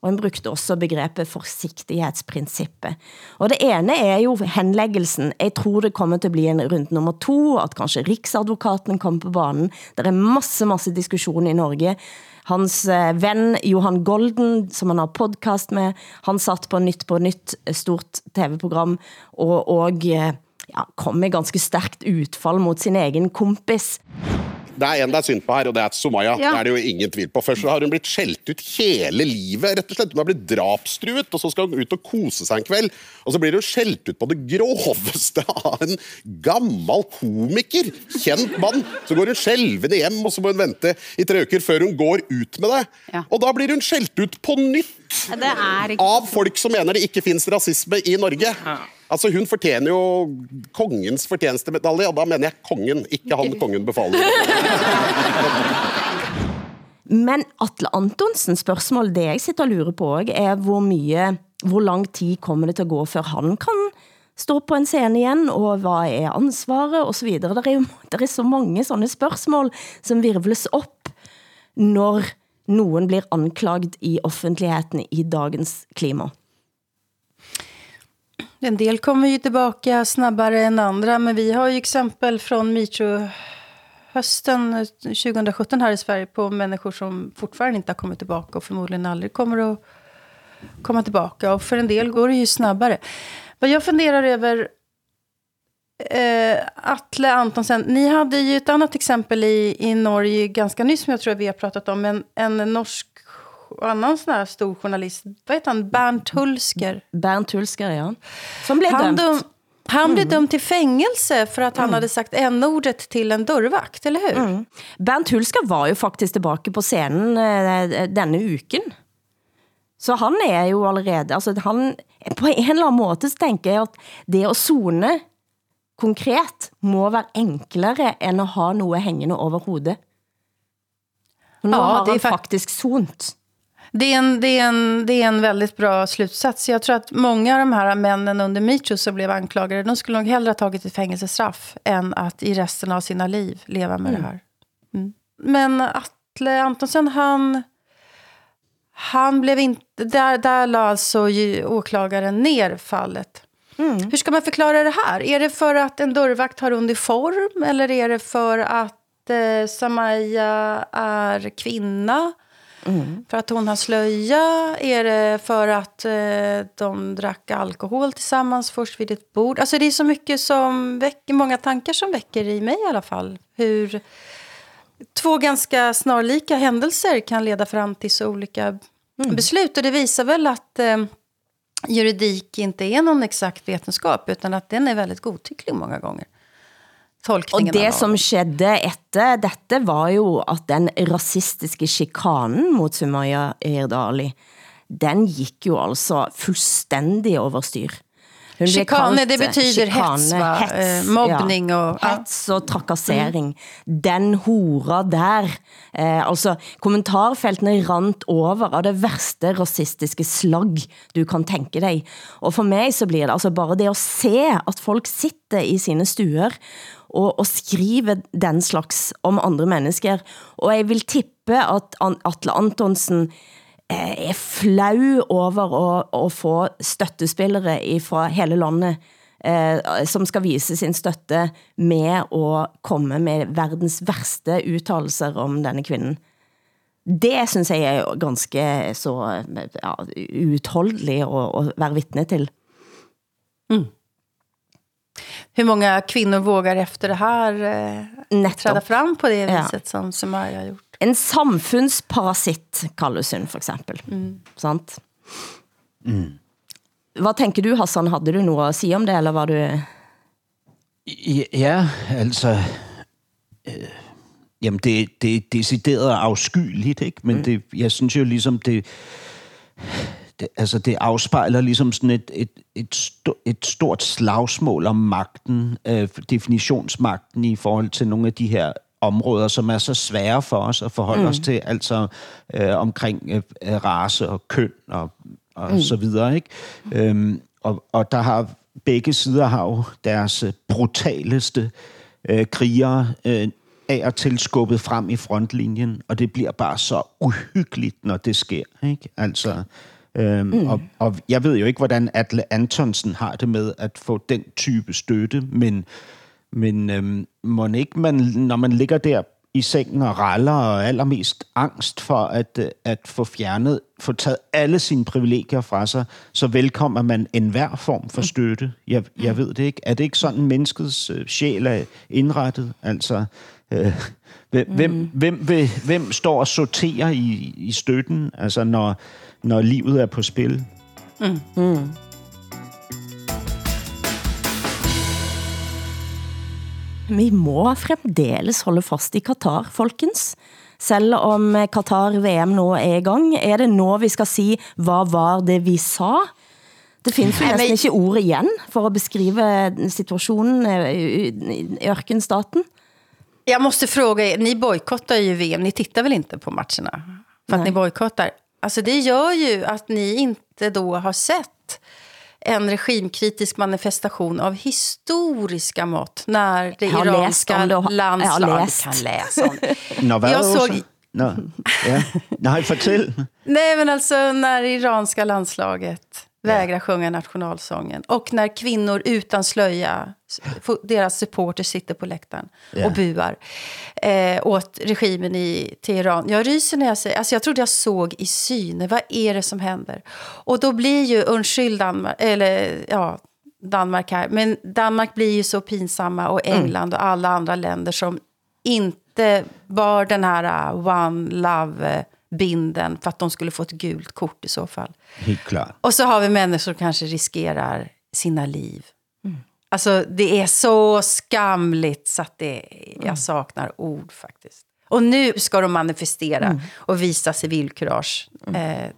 og han brugte også begrebet forsigtighedsprincippet. Og det ene er jo henlæggelsen. Jeg tror det kommer til at blive en rundt nummer to, at kanskje Riksadvokaten kommer på banen. Der er masse, masse diskussion i Norge. Hans eh, ven Johan Golden, som han har podcast med, han satt på Nytt på Nytt, eh, stort tv-program, og, og eh, ja, kom med ganske stærkt utfall mot sin egen kompis. Det er en det er synd på her, og det er Sumaya. Ja. Det er det jo ingen tvil på. Først så har hun blitt skjelt ut hele livet. rett og slett. Hun har blitt drapstruet, og så skal hun ut og kose seg en kveld. Og så blir hun skjelt ut på det groveste av en gammel komiker. Kjent mann. Så går hun skjelvende hjem, og så må hun vente i tre uker før hun går ut med det. Og da blir hun skjelt ut på nytt Det ikke av folk som mener det ikke fins rasisme i Norge. Altså Hun fortjener jo kongens fortjenestemedalje, og da mener jeg kongen, ikke han kongen befaler. Men Atle Antonsen spørgsmål, det jeg sitter og lurer på er hvor mye, hvor lang tid kommer det til at gå før han kan stå på en scene igen, og hvad er ansvaret, og så videre. Der er jo der er så mange sådanne spørgsmål, som virvles op, når nogen blir anklagt i offentligheden i dagens klima. En del kommer ju tillbaka snabbare än andra, men vi har ju exempel från Metoo hösten 2017 här i Sverige på människor som fortfarande inte har kommit tillbaka och förmodligen aldrig kommer att komma tillbaka. Och för en del går det ju snabbare. Vad jag funderar över, eh, Atle Antonsen, ni hade ju ett annat exempel i, i Norge ganska nyss som jag tror vi har pratat om. En, en norsk annan sån här stor journalist, vad heter han, Bernt Hulsker? Bernt Hulsker, ja. Som blev han dömt. Dum, han blev dömd till fängelse för att han Mm. hade sagt n-ordet till en dörrvakt, eller hur? Mm. Bernt Hulsker var jo faktisk tilbage på scenen eh, denne uken. Så han er jo allerede, altså han, på en eller anden måde så tænker jeg at det at zone konkret må være enklere end at ha noget hængende over hovedet. Nu Ja, har det är han fak- faktisk sont. Det är, en, det, är en, det är en väldigt bra slutsats. Jag tror att många av de här männen under metoo som blev anklagade, de skulle nog hellre ha tagit ett fängelsestraff än att i resten av sina liv leva med Mm. det här. Mm. Men Atle Antonsen, han, han blev inte... Där, där la alltså åklagaren ner fallet. Hur ska man förklara det här? Är det för att en dörrvakt har uniform? Eller är det för att eh, Samaya är kvinna? För att hon har slöja? Är det för att eh, de drack alkohol tillsammans först vid ett bord? Alltså det är så mycket som väcker, många tankar som väcker i mig i alla fall. Hur två ganska snarlika händelser kan leda fram till så olika beslut. Och det visar väl att eh, juridik inte är någon exakt vetenskap utan att den är väldigt godtycklig många gånger. Og Tolkningen av det som skedde efter dette var jo at den rasistiske chikanen mot Sumaya Irdali, den gik jo altså fuldstændig overstyr. Hun blev Chikane, det betyder eh, hets, va? Eh, mobbning og- ja. Hets og trakassering. Den hora der. Eh, altså, kommentarfeltene rant over av det værste rasistiske slag, du kan tænke dig. Og for mig så bliver det altså bare det at se, at folk sitter i sine stuer og, og skrive den slags om andre mennesker. Og jeg vil tippe at Atle Antonsen eh, er flau over at, at få støttespillere fra hele landet, eh, som skal vise sin støtte med at komme med verdens værste uttalelser om denne kvinden. Det synes jeg er ganske så ja, utholdelig at, at være vittne til. Mm. Hur många kvinnor vågar efter det här eh, träda fram på det Ja. viset som Sumaya har gjort? En samfundsparasitt kaldes hun for eksempel. Sant? Hvad tænker du, Hassan? Havde du noget at sige om det, eller var du... Ja, ja altså... Øh, jamen, det, det er decideret afskyeligt, ikke? Men mm. det, jeg synes jo ligesom, det, det, altså, det afspejler ligesom sådan et, et, et, sto, et stort slagsmål om magten, øh, definitionsmagten i forhold til nogle af de her områder, som er så svære for os at forholde mm. os til, altså øh, omkring øh, race og køn og, og mm. så videre, ikke? Øhm, og, og der har begge sider har jo deres øh, brutaleste øh, krigere øh, af og til skubbet frem i frontlinjen, og det bliver bare så uhyggeligt, når det sker, ikke? Altså, øhm, mm. og, og jeg ved jo ikke, hvordan Atle Antonsen har det med at få den type støtte, men, men øhm, må ikke man, når man ligger der i sengen og raller og er allermest angst for at, øh, at få fjernet, få taget alle sine privilegier fra sig, så velkommer man enhver form for støtte. Jeg, jeg ved det ikke. Er det ikke sådan, menneskets øh, sjæl er indrettet? Altså, øh, hvem, hvem, hvem, vil, hvem står og sorterer i, i støtten, altså når, når livet er på spil? Mm. Mm. Vi må fremdeles holde fast i Qatar, folkens. Selv om Qatar-VM nå er i gang, er det nå vi skal si, hvad var det vi sa? Det findes jo næsten ikke ord igen for at beskrive situationen eh, i i ørkenstaten. Jag måste fråga er, ni bojkottar ju VM, ni tittar väl inte på matcherna? För att Nej. ni bojkottar. Alltså det gör ju att ni inte då har sett en regimkritisk manifestation av historiska mått när det Jag iranska landslaget... jag har läst. kan läsa om. Nå, Jag såg- Nå, ja. Nej, fortæl. Nej, men alltså när det iranska landslaget vägrar sjunga nationalsången. Och när kvinnor utan slöja, deras supporter sitter på läktaren och buar eh, åt regimen i Teheran. Jag ryser när jag säger, alltså jag trodde jag såg i syne, vad är det som händer? Och då blir ju, undskyld Danmark, eller ja, Danmark här, men Danmark blir ju så pinsamma och England och alla andra länder som inte var den här uh, one love binden för att de skulle få ett gult kort i så fall. Klart. Och så har vi människor som kanske riskerar sina liv. Alltså det är så skamligt så att det, jag saknar ord faktiskt. Och nu ska de manifestera Mm. och visa civilkurage eh,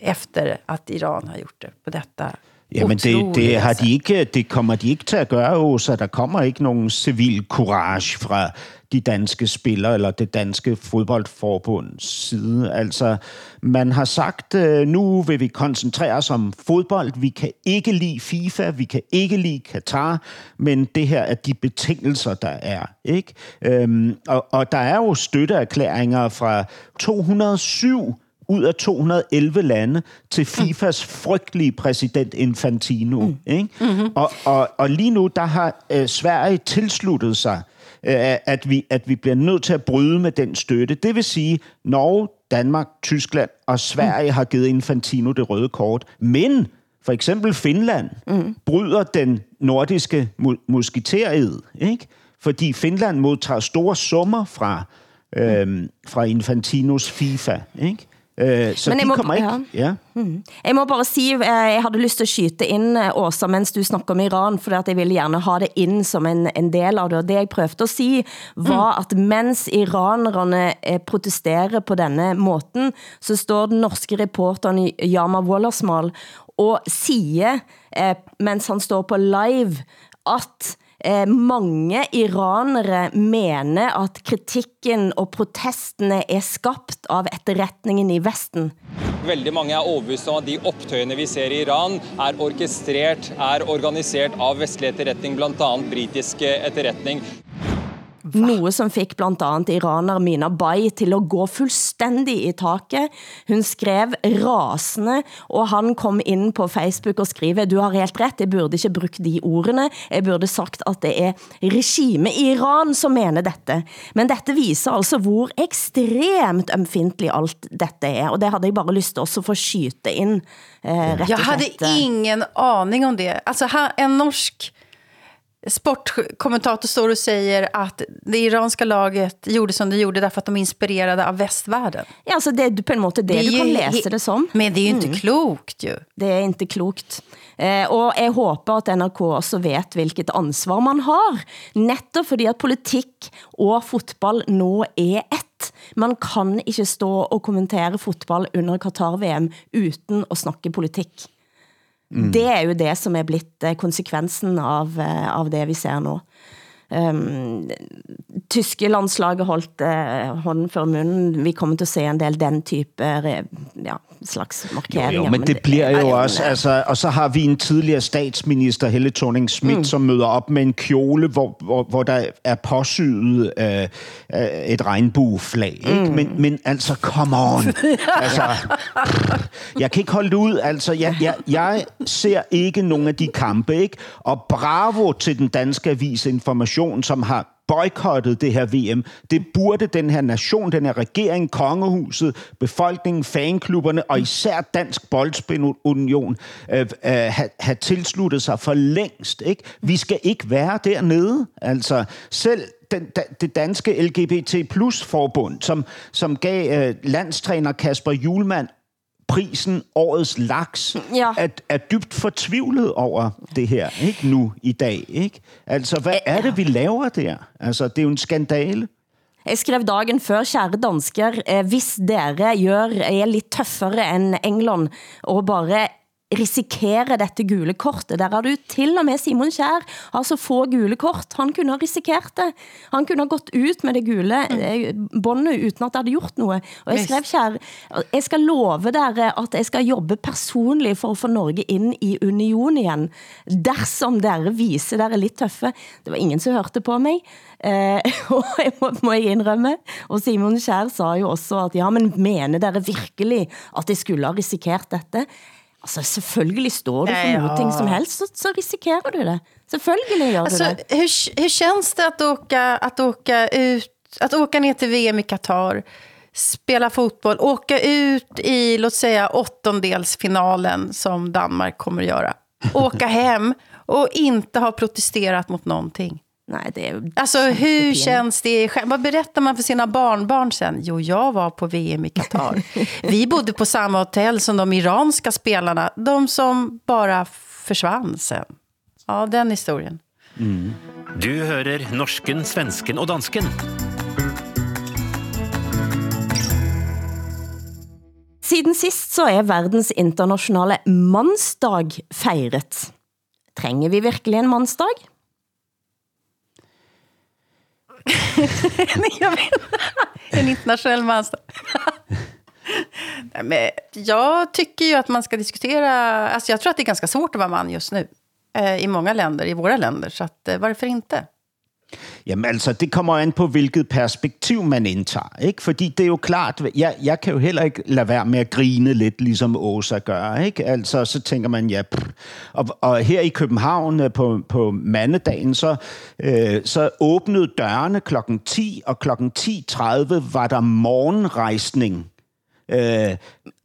efter att Iran har gjort det på detta Jamen, det, det, har de ikke, det kommer de ikke til at gøre, så der kommer ikke nogen civil courage fra de danske spillere eller det danske fodboldforbunds side. Altså, man har sagt, øh, nu vil vi koncentrere os om fodbold. Vi kan ikke lide FIFA, vi kan ikke lide Katar, men det her er de betingelser, der er. ikke? Øhm, og, og der er jo støtteerklæringer fra 207 ud af 211 lande til FIFAs frygtelige præsident Infantino. Mm. Ikke? Mm-hmm. Og, og, og lige nu, der har øh, Sverige tilsluttet sig, øh, at, vi, at vi bliver nødt til at bryde med den støtte. Det vil sige, Norge, Danmark, Tyskland og Sverige mm. har givet Infantino det røde kort. Men for eksempel Finland mm. bryder den nordiske mu- musketeriet, ikke? Fordi Finland modtager store summer fra, øhm, fra Infantinos FIFA, ikke? Øh, så Men de jeg må- kommer ikke... ja. Ja. Mm. Jeg må bare sige, eh, jeg hadde lyst til at skyte ind, eh, Åsa, mens du snakker om Iran, for at jeg ville gerne ha det ind som en, en del av det. Og det jeg prøvede at sige, var at mens iranerne protesterer på denne måten, så står den norske reporteren Jama Wollersmal og siger, mens han står på live, at eh, mange iranere mener at kritikken og protestene er skabt av etterretningen i Vesten. Veldig mange er overbevist om at de opptøyene vi ser i Iran er orkestrert, er organisert av vestlig etterretning, bl.a. britisk eh, etterretning. Noe som fik blandt andet iraner Mina Bay til at gå fuldstændig i taket. Hun skrev rasende, og han kom ind på Facebook og skriver, du har helt ret, jeg burde ikke brugt de ordene. Jeg burde sagt, at det er regime i Iran, som mener dette. Men dette viser altså, hvor ekstremt ømfintlig alt dette er. Og det havde jeg bare lyst til også at få skyte ind. Eh, och hade slett. ingen aning om det. Alltså, han- en norsk sportkommentator står och säger att det iranska laget gjorde som det gjorde därför att de är inspirerade av västvärlden. Ja, altså det er på en måte det, Det du kan he- det som. Men det är ju inte Mm. klokt ju. Det er inte klokt. Eh, og jeg håber at NRK også vet, hvilket ansvar man har. Netop fordi at politik og fotball nå er ett. Man kan ikke stå og kommentere fotball under Qatar-VM uten at snakke politik. Mm. Det er jo det, som er blitt eh, konsekvensen av, eh, av det, vi ser nå. Um, tyske landslaget holdt eh, hånden for munnen. Vi kommer til at se en del den type ja, slags Jo, markeringer. jo, men det bliver er jo også, eh, altså, og så har vi en tidligere statsminister, Helle thorning Schmidt, mm. som møder op med en kjole, hvor, hvor, hvor der er påsyet øh, øh, et regnbueflag. Ikke? Mm. Men, men altså, come on. altså, jeg kan ikke holde det ud. Altså, jeg, jeg, jeg ser ikke nogen af de kampe. Ikke? Og bravo til den danske avis Information, som har boykottet det her VM. Det burde den her nation, den her regering, kongehuset, befolkningen, fanklubberne og især Dansk Boldspilunion øh, øh, have, have tilsluttet sig for længst. Ikke? Vi skal ikke være dernede. Altså, selv den, da, det danske LGBT plus forbund, som, som gav øh, landstræner Kasper Julemand prisen Årets Laks, Ja. er, er dybt fortvivlet over det her, ikke nu i dag. Ikke? Altså, hvad er det, vi laver der? Altså, det er jo en skandale. Jeg skrev dagen før, kære dansker, eh, hvis dere gør, er lidt tøffere end England, og bare risikere dette gule kortet. Der har du til og med Simon Kjær, altså få gule kort. Han kunne ha risikert det. Han kunne ha gått ut med det gule eh, båndet uten at det hadde gjort noget. Og jeg skrev, Kjær, jeg skal love dere at jeg skal jobbe personligt for at få Norge ind i union igen, dersom dere viser dere lidt tøffe. Det var ingen, som hørte på mig. Eh, og jeg må, må jeg indrømme, og Simon Kjær sa jo også, at ja, men mener dere virkelig, at jeg skulle ha risikert dette? Altså, selvfølgelig står du for Ja, ja. som helst, så, så risikerar du det. Selvfølgelig gör Alltså, du det. hur, hur känns det att åka, att, åka ut, att åka ner till VM i Qatar, spela fotboll, åka ut i, låt säga, åttondelsfinalen som Danmark kommer att göra. Åka hem och inte ha protesterat mot någonting. Nej, det är Alltså hur jättepinigt. känns det? själv? Vad berättar man för sina barnbarn sen? Jo, jag var på VM i Qatar. Vi bodde på samma hotell som de iranska spelarna. De som bara försvann sen. Ja, den historien. Du hører norsken, svensken og dansken. Siden sist så er verdens internationale mannsdag fejret. Trenger vi virkelig en mannsdag? Jag vet. en internationell mansdag. Nej, men jag tycker ju att man ska diskutera... Alltså jag tror att det är ganska svårt att vara man just nu. Eh, I många länder, i våra länder. Så att, eh, varför inte? Jamen altså, det kommer an på, hvilket perspektiv man indtager. Ikke? Fordi det er jo klart, jeg, jeg kan jo heller ikke lade være med at grine lidt, ligesom Åsa gør. Ikke? Altså, så tænker man, ja... Pff. Og, og her i København øh, på, på mandedagen, så, øh, så åbnede dørene klokken 10, og klokken 10.30 var der morgenrejsning. Øh,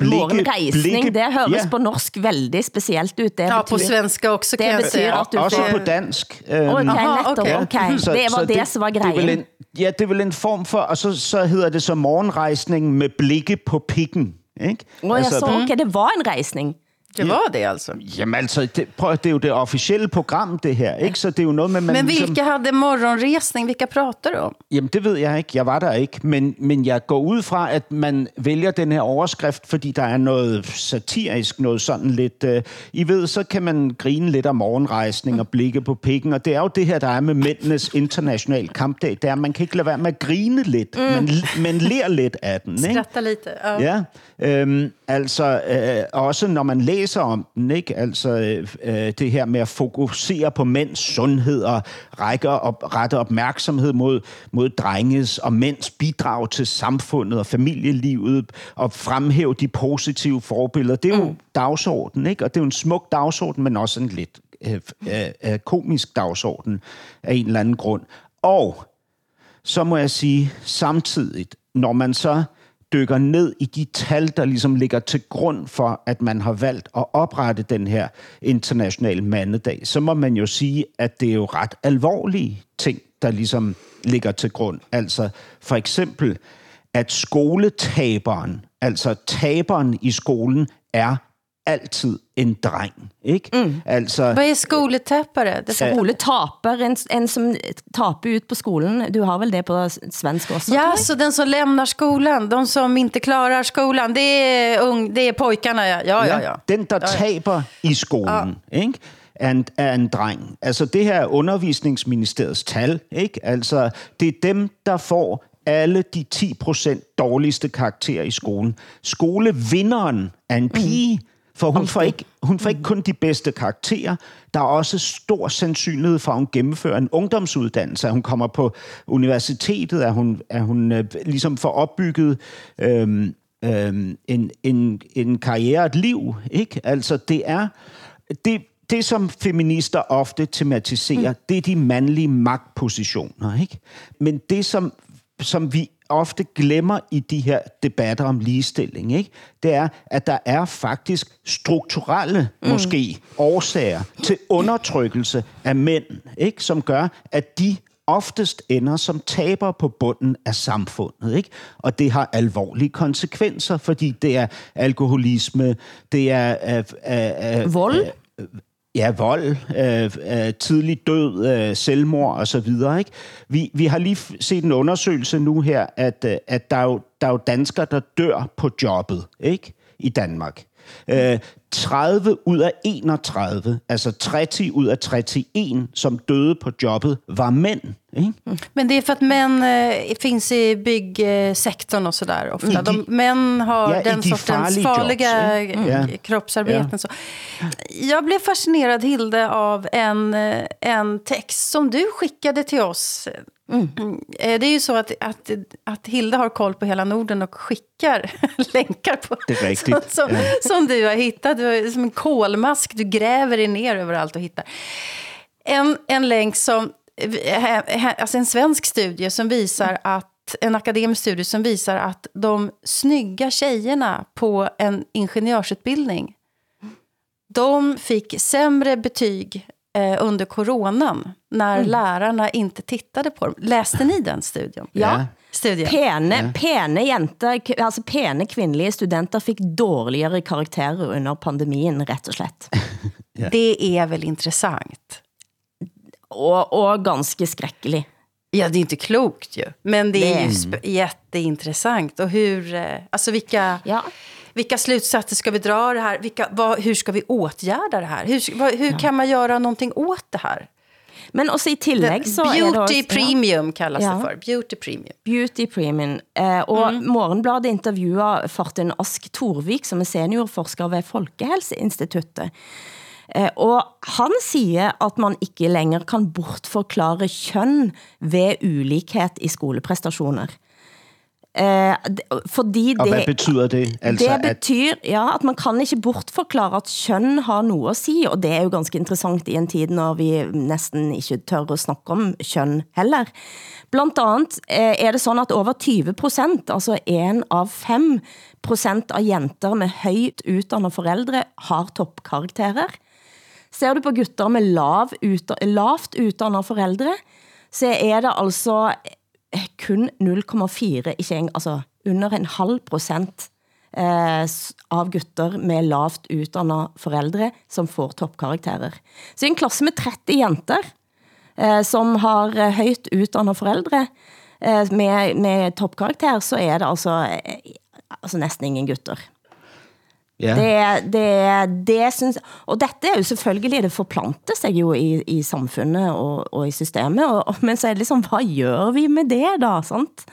Morgenreisning, det høres ja. på norsk veldig specielt ut. Det Ja, på svenska också kan Det betyder säga. at du Også får... på dansk. Okay, Øhm, netop, okay. okay. Det var det, som var Det er vel grejen. en, ja, det er vel en form for, og så, så hedder det så morgenrejsning med blikke på pikken. Ikke? Åh, jeg så, okay, det var en rejsning. Det var det altså. Jamen altså, det, prøv, det er jo det officielle program, det her. Ikke? Så det er jo noget med, man Men ligesom- vilka hade morgonresning? Vilka pratar du om? Jamen, det ved jeg ikke. Jeg var der ikke. Men, men jeg går ud fra, at man vælger den her overskrift, fordi der er noget satirisk, noget sådan lidt... Øh, I ved, så kan man grine lidt af morgenrejsning og blikke på pikken. Og det er jo det her, der er med mændenes international kampdag. Det er, at man kan ikke lade være med at grine lidt, mm. men, men ler lidt af den. Ikke? Skratta lite. Ja. Ja, øhm, altså øh, også når man læser om den, ikke? Altså øh, øh, det her med at fokusere på mænds sundhed og række op, rette opmærksomhed mod, mod drenges og mænds bidrag til samfundet og familielivet og fremhæve de positive forbilleder. Det er jo mm. dagsordenen, ikke? Og det er jo en smuk dagsorden, men også en lidt øh, øh, øh, komisk dagsorden af en eller anden grund. Og så må jeg sige samtidigt, når man så dykker ned i de tal, der ligesom ligger til grund for, at man har valgt at oprette den her internationale mandedag, så må man jo sige, at det er jo ret alvorlige ting, der ligesom ligger til grund. Altså for eksempel, at skoletaberen, altså taberen i skolen, er altid en dreng. Ikke? Mm. Altså, Vad är skoletäppare? Det är Skoletaper, en, en som taper ut på skolen. Du har väl det på svensk också? Ja, så den som lämnar skolan, de som inte klarar skolan, det är, ung, det är pojkarna. Ja, ja, ja. ja. Den, der taber i skolen, ja. ikke? Er en, er en dreng. Altså, det her er undervisningsministeriets tal, ikke? Altså, det er dem, der får alle de 10% dårligste karakterer i skolen. Skolevinderen er en pige, for hun får, ikke, hun får ikke kun de bedste karakterer. Der er også stor sandsynlighed for, at hun gennemfører en ungdomsuddannelse, at hun kommer på universitetet, at hun, at hun øh, ligesom får opbygget øhm, øhm, en, en, en karriere, et liv. Ikke? Altså, det er... Det, det, som feminister ofte tematiserer, mm. det er de mandlige magtpositioner. Ikke? Men det, som, som vi ofte glemmer i de her debatter om ligestilling, ikke? det er, at der er faktisk strukturelle, mm. måske, årsager til undertrykkelse af mænd, ikke? som gør, at de oftest ender som taber på bunden af samfundet. Ikke? Og det har alvorlige konsekvenser, fordi det er alkoholisme, det er... Øh, øh, Vold? Ja, vold, øh, øh, tidlig død, øh, selvmord og så videre. Ikke? Vi, vi har lige set en undersøgelse nu her, at, øh, at der, er jo, der er jo danskere, der dør på jobbet ikke? i Danmark. Øh, 30 ud af 31, altså 30 ud af 31, som døde på jobbet, var mænd. Ikke? Men det är för att män eh, finns i byggsektorn och sådär ofta. I de- de, män har Ja, i den de sortens farliga jobs, eh, ja. kroppsarbeten. Ja. Så. Jag blev fascinerad, Hilde, av en, eh, en text som du skickade till oss Mm. Eh, Det är ju så att, att, att Hilda har koll på hela Norden och skickar länkar på, riktigt. som, som, du har hittat. Du är som en kolmask, du gräver dig ner överallt och hittar. En, en länk som, alltså en svensk studie som visar att, en akademisk studie som visar att de snygga tjejerna på en ingenjörsutbildning, de fick sämre betyg eh, under coronan när Mm. lärarna inte tittade på dem. Läste ni den studien? Ja. Studien. Pene, Ja. pene jenter, altså pene kvindelige studenter fik dårligere karakterer under pandemien, rett og slett. Det är väl intressant? Og, og ganske skräckelig. Ja, det är inte klokt ju. Men det är Det- ju jätteintressant. Och hur, eh, alltså vilka, vilka slutsatser ska vi dra det här? Vilka, vad, hur ska vi åtgärda det här? Hur, vad, hur kan man göra någonting åt det här? Men også i tillegg Det- så er det Beauty også- premium kallas Ja. det för. Beauty premium. Beauty Premium. Eh, og Mm. Morgenbladet intervjuer Fortin Ask Torvik, som er seniorforsker ved Folkehelseinstituttet. Eh, og han siger, at man ikke længere kan bortforklare køn ved ulikhed i skolepræstationer. Eh, fordi det, Og hvad betyder det? Altså, det betyr ja, at man kan ikke bortforklare at køn har noget at sige, og det er jo ganske interessant i en tid, når vi næsten ikke tør at snakke om køn heller. Blandt andet eh, er det sådan, at over 20 procent, altså en av 5 procent av jenter med højt uddannede forældre har topkarakterer. Ser du på gutter med lav, ut, lavt uddannede forældre, så er det altså eh, kun 0,4, ikke en, altså under en halv procent eh, av gutter med lavt uddannede forældre, som får topkarakterer. Så i en klasse med 30 jenter, eh, som har eh, højt uddannede forældre, eh, med, med topkarakter, så er det altså, eh, altså næsten ingen gutter. Ja. Det, det, det synes, og dette er jo selvfølgelig, det forplanter sig jo i, i samfundet og, og i systemet, og, og, men så er det liksom, hvad gør vi med det da, sant?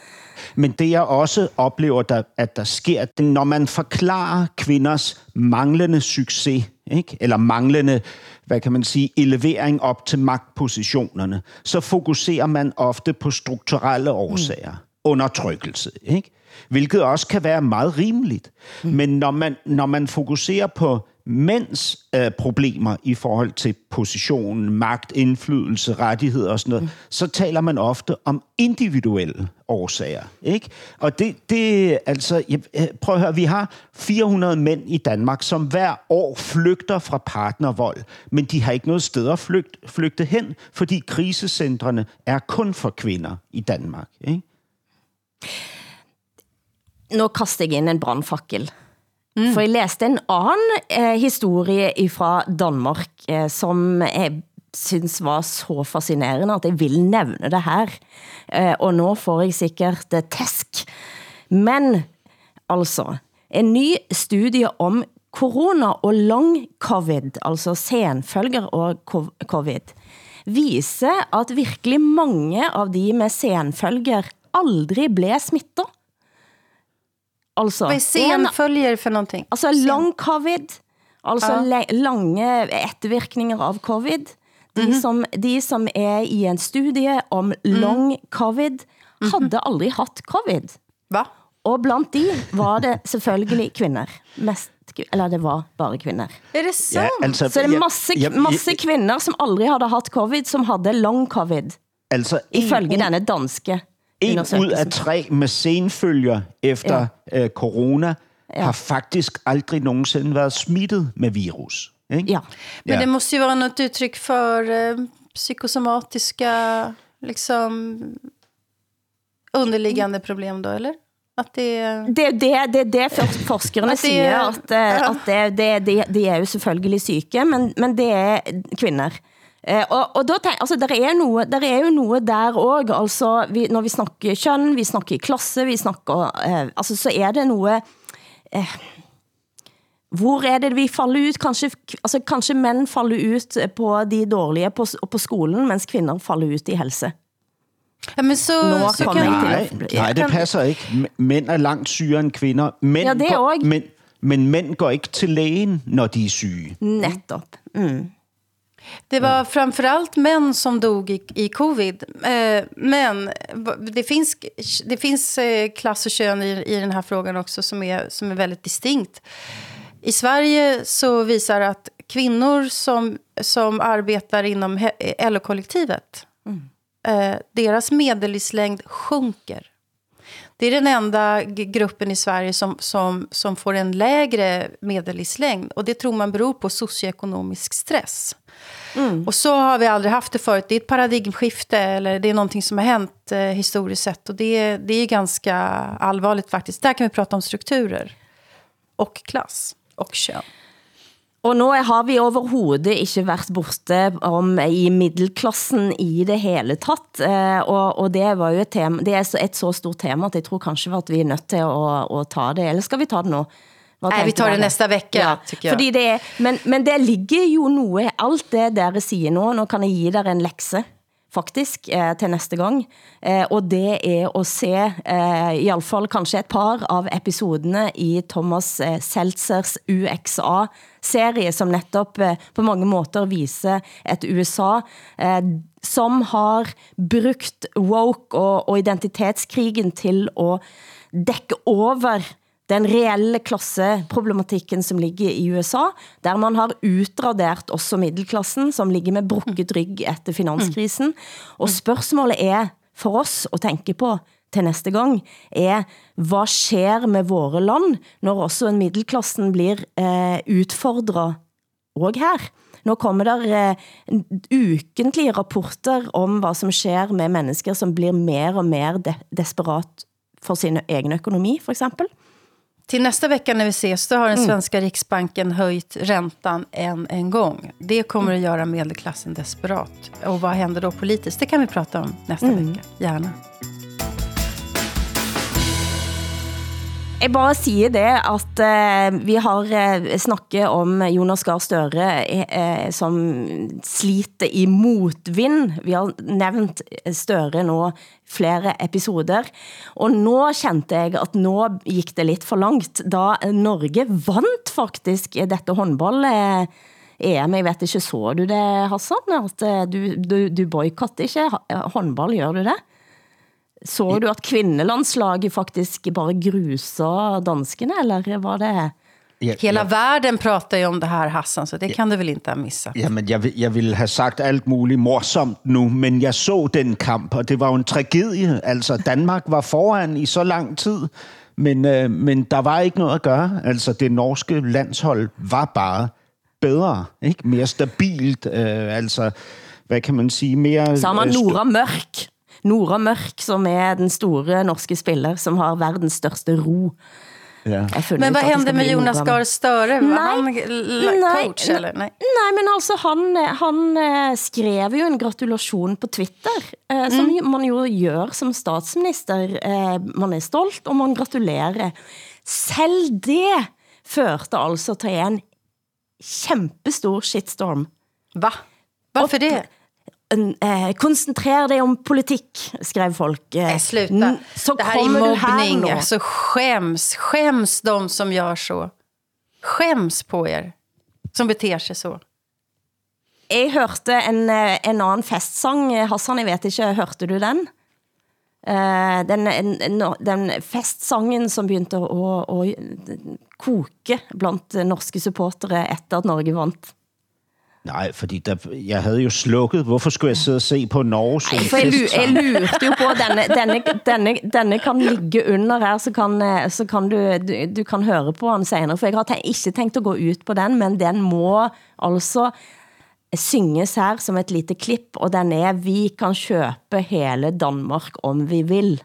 Men det jeg også oplever, der, at der sker, det, når man forklarer kvinders manglende succes, ikke? eller manglende, hvad kan man sige, elevering op til magtpositionerne, så fokuserer man ofte på strukturelle årsager. Mm. Undertrykkelse, ikke? Hvilket også kan være meget rimeligt. Mm. Men når man, når man fokuserer på mænds øh, problemer i forhold til position, magt, indflydelse, rettigheder og sådan noget, mm. så taler man ofte om individuelle årsager. Ikke? Og det, det altså, jeg, øh, prøv at høre, vi har 400 mænd i Danmark, som hver år flygter fra partnervold, men de har ikke noget sted at flygte, flygte hen, fordi krisecentrene er kun for kvinder i Danmark. Ikke? Nu kaster jeg ind en brandfakkel. Mm. For jeg læste en anden eh, historie fra Danmark, eh, som jeg synes var så fascinerende, at jeg vil nævne det her. Eh, og nu får jeg sikkert eh, tæsk. Men altså, en ny studie om corona og long covid, altså senfølger og co- covid, viser at virkelig mange av de med senfølger aldrig blev smittet. Altså, Vad är senföljer för någonting? Altså long covid, altså Ja. lange ettervirkninger av covid. De, Mhm. som, de som er i en studie om long covid, hadde aldrig haft covid. Va? Og blandt de var det selvfølgelig kvinder. Mest, eller det var bare kvinder. Är det sant? Ja, altså, Så det er masse, masse kvinder, som aldrig havde haft covid, som havde long covid. Altså, Ifølge denne danske En ud af tre med senfølger efter ja. øh, corona ja. har faktisk aldrig nogensinde været smittet med virus. Ikke? Ja. Men Ja. det måste ju vara något uttryck för eh, psykosomatiska liksom, underliggande problem då, eller? Att det är... Det er det, det, er det for- forskerne At det siger, er- at, eh, at det, det, de, de er jo selvfølgelig syke, men, men det er kvinder. Eh, og, og da tenk, altså, der, er noe, der er jo noe der også, altså, vi, når vi snakker køn, vi snakker klasse, vi snakker, eh, altså, så er det noe, eh, hvor er det vi falder ut? Kanskje, altså, kanskje mænd falder ut på de dårlige på, på skolen, mens kvinder falder ut i helse. Ja, men så, Nå så kommer kan Nej, nej, det passer ikke. Mænd er langt sygere end kvinder. Mænd Ja, det er går, også. men, men mænd går ikke til lægen, når de er syge. Netop. Mm. Det var framförallt män som dog i, i covid. Eh, men det finns, det finns eh, klass och kön i, i den här frågan också som är, som är väldigt distinkt. I Sverige så visar att kvinnor som, som arbetar inom LO-kollektivet, mm. eh, deras medellivslängd sjunker. Det är den enda gruppen i Sverige som, som, som får en lägre medellivslängd. Och det tror man beror på socioekonomisk stress. Mm. Och så har vi aldrig haft det förut. Det är ett paradigmskifte, eller det är någonting som har hänt eh, historiskt sett. Och det, det är ganska allvarligt faktiskt. Där kan vi prata om strukturer. Och klass. Och kön. Og nå har vi overhovedet ikke været borte om i middelklassen i det hele tatt, eh, og, og det var jo et, tema, det er et så stort tema, at jeg tror kanskje at vi er nødt til at, at ta det, eller skal vi ta det nu? Nej, vi tar det nästa vecka, ja, tycker jag. Fordi det men, men det ligger jo noe, alt det dere siger nu, nå kan jeg give dere en lekse faktisk eh, til næste gang. Eh, og det er at se eh, i alle fall kanskje et par av episoderne i Thomas eh, Seltzers UXA-serie, som netop eh, på mange måter viser et USA, eh, som har brugt woke og, og identitetskrigen til at dække over den reelle klasseproblematikken som ligger i USA, der man har utradert også middelklassen, som ligger med brukket rygg efter finanskrisen. Og spørgsmålet er for oss at tænke på til næste gang, er, hvad sker med våre land, når også en middelklassen blir eh, udfordret og her? Nå kommer der eh, ukentlige rapporter om hvad som sker med mennesker, som blir mer og mer de desperat for sin egen økonomi, for eksempel. Till nästa vecka när vi ses, då har den mm. svenska mm. riksbanken höjt räntan en, en gång. Det kommer att göra medelklassen desperat. Och vad händer då politiskt? Det kan vi prata om nästa mm. vecka. Gärna. Jeg bare siger det, at uh, vi har uh, snakket om Jonas Gahr Støre, uh, som sliter i motvind. Vi har nævnt Støre nå flere episoder. Og nå kjente jeg, at nå gik det lidt for langt, da Norge vant faktisk dette håndball EM, jeg vet ikke, så du det, Hassan? At du, du, du boykotter ikke håndball, gjør du det? Så du att kvinnelandslaget faktisk bare gruser danskene, eller var det... Ja, Hela ja. världen pratar ju om det här, Hassan, så det ja. kan du väl inte ha missat? Ja, men jag, jag vill ha sagt allt muligt morsomt nu, men jag så den kamp, och det var jo en tragedie. Altså, Danmark var foran i så lang tid, men, øh, men der var ikke noget at gøre. Altså, det norske landshold var bare bedre, ikke? Mere stabilt, øh, altså, hvad kan man sige, mere... Så har man øh, Nora Mørk Nora Mørk, som er den store norske spiller, som har verdens største ro. Ja. Men vad hände med Jonas Gahr Støre? Var han coach nej, eller? Nej. nej, men altså han, han eh, skrev jo en gratulation på Twitter, eh, som mm. man jo gør som statsminister. Eh, man er stolt, og man gratulerer. Selv det førte altså til en kæmpestor shitstorm. Va? Varför det? Eh, koncentrer dig om politik, skrev folk. Eh, sluta. Så det här är mobbning. Alltså, skäms. Skäms de som gör så. Skäms på er som beter sig så. Jeg hørte en, eh, en anden festsang. Hassan, jeg vet ikke, hørte du den? Uh, den, en, den festsangen som begyndte å, å koke blandt norske supportere efter at Norge vant. Nej, fordi der, jeg havde jo slukket. Hvorfor skulle jeg sidde og se på Norge Ej, for jeg, jeg lurte jo på, at denne, denne, denne, denne kan ligge under her, så kan, så kan du, du, du kan høre på den senere. For jeg har ikke tænkt at gå ut på den, men den må altså synges her som et lite klip, og den er, vi kan købe hele Danmark, om vi vil.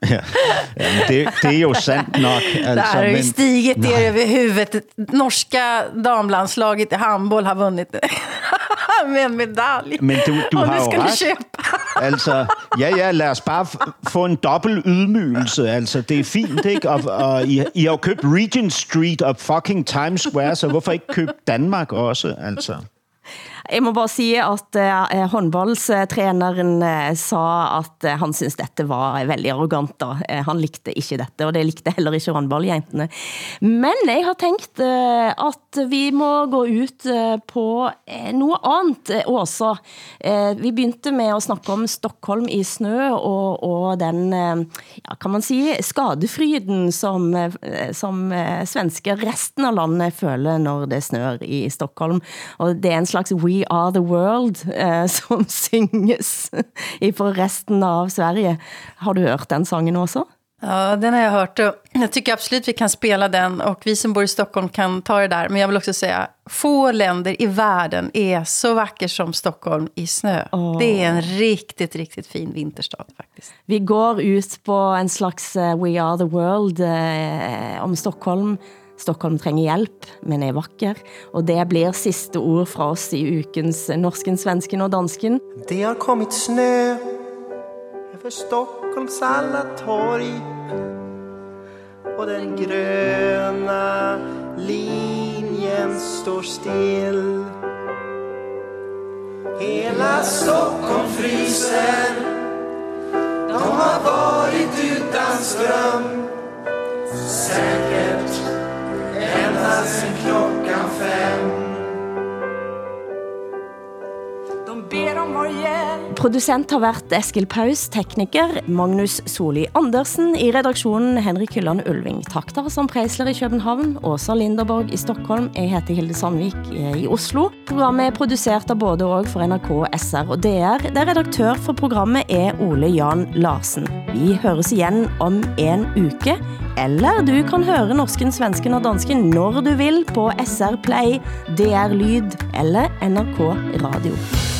Ja. ja det, det är ju sant nok. Altså, det har ju stigit nej. er över huvudet. Norska damlandslaget i handboll har vunnit med en medalj. Men du, du har ret. köpa. Altså, ja, ja, lad os bare få en dobbelt ydmygelse. Altså, det er fint, ikke? Og, og I, I har jo købt Regent Street og fucking Times Square, så hvorfor ikke købe Danmark også, altså? Jeg må bare sige, at eh, eh, eh sa at eh, han synes dette var veldig arrogant. Da. Han likte ikke dette, og det likte heller ikke håndboldjentene. Men jeg har tænkt eh, at vi må gå ut på eh, noget andet også. Vi begyndte med at snakke om Stockholm i snø, og, og den, ja, kan man sige, skadefryden, som, som eh, resten av landet føler, når det snør i Stockholm. Og det er en slags We Are The World, eh, som synges for resten av Sverige. Har du hørt den sangen også? Ja, den har jag hört och jag tycker absolut vi kan spela den och vi som bor i Stockholm kan ta det där. Men jag vill också säga, få länder i världen är så vacker som Stockholm i snö. Åh. Det är en riktigt, riktigt fin vinterstad faktiskt. Vi går ut på en slags eh, We Are The World eh, om Stockholm. Stockholm trænger hjælp, men er vakker. Og det blir sidste ord fra oss i ukens norsken, svensken og dansken. Det har kommit snö över Stockholms alla torg och den gröna linjen står still. Hela Stockholm fryser De har varit utan ström Säkert ända sen klockan fem. Ber om vår hjelp. Producent har været Eskil Paus, tekniker Magnus Soli Andersen, i redaktionen Henrik Hylland Ulving, takter som Preisler i København, Åsa Linderborg i Stockholm, jeg heter Hilde Sandvik eh, i Oslo. Programmet er produceret av både og for NRK, SR og DR, der redaktør for programmet er Ole Jan Larsen. Vi høres igen om en uke, eller du kan høre norsken, svensken og dansken når du vil på SR Play, DR Lyd eller NRK Radio.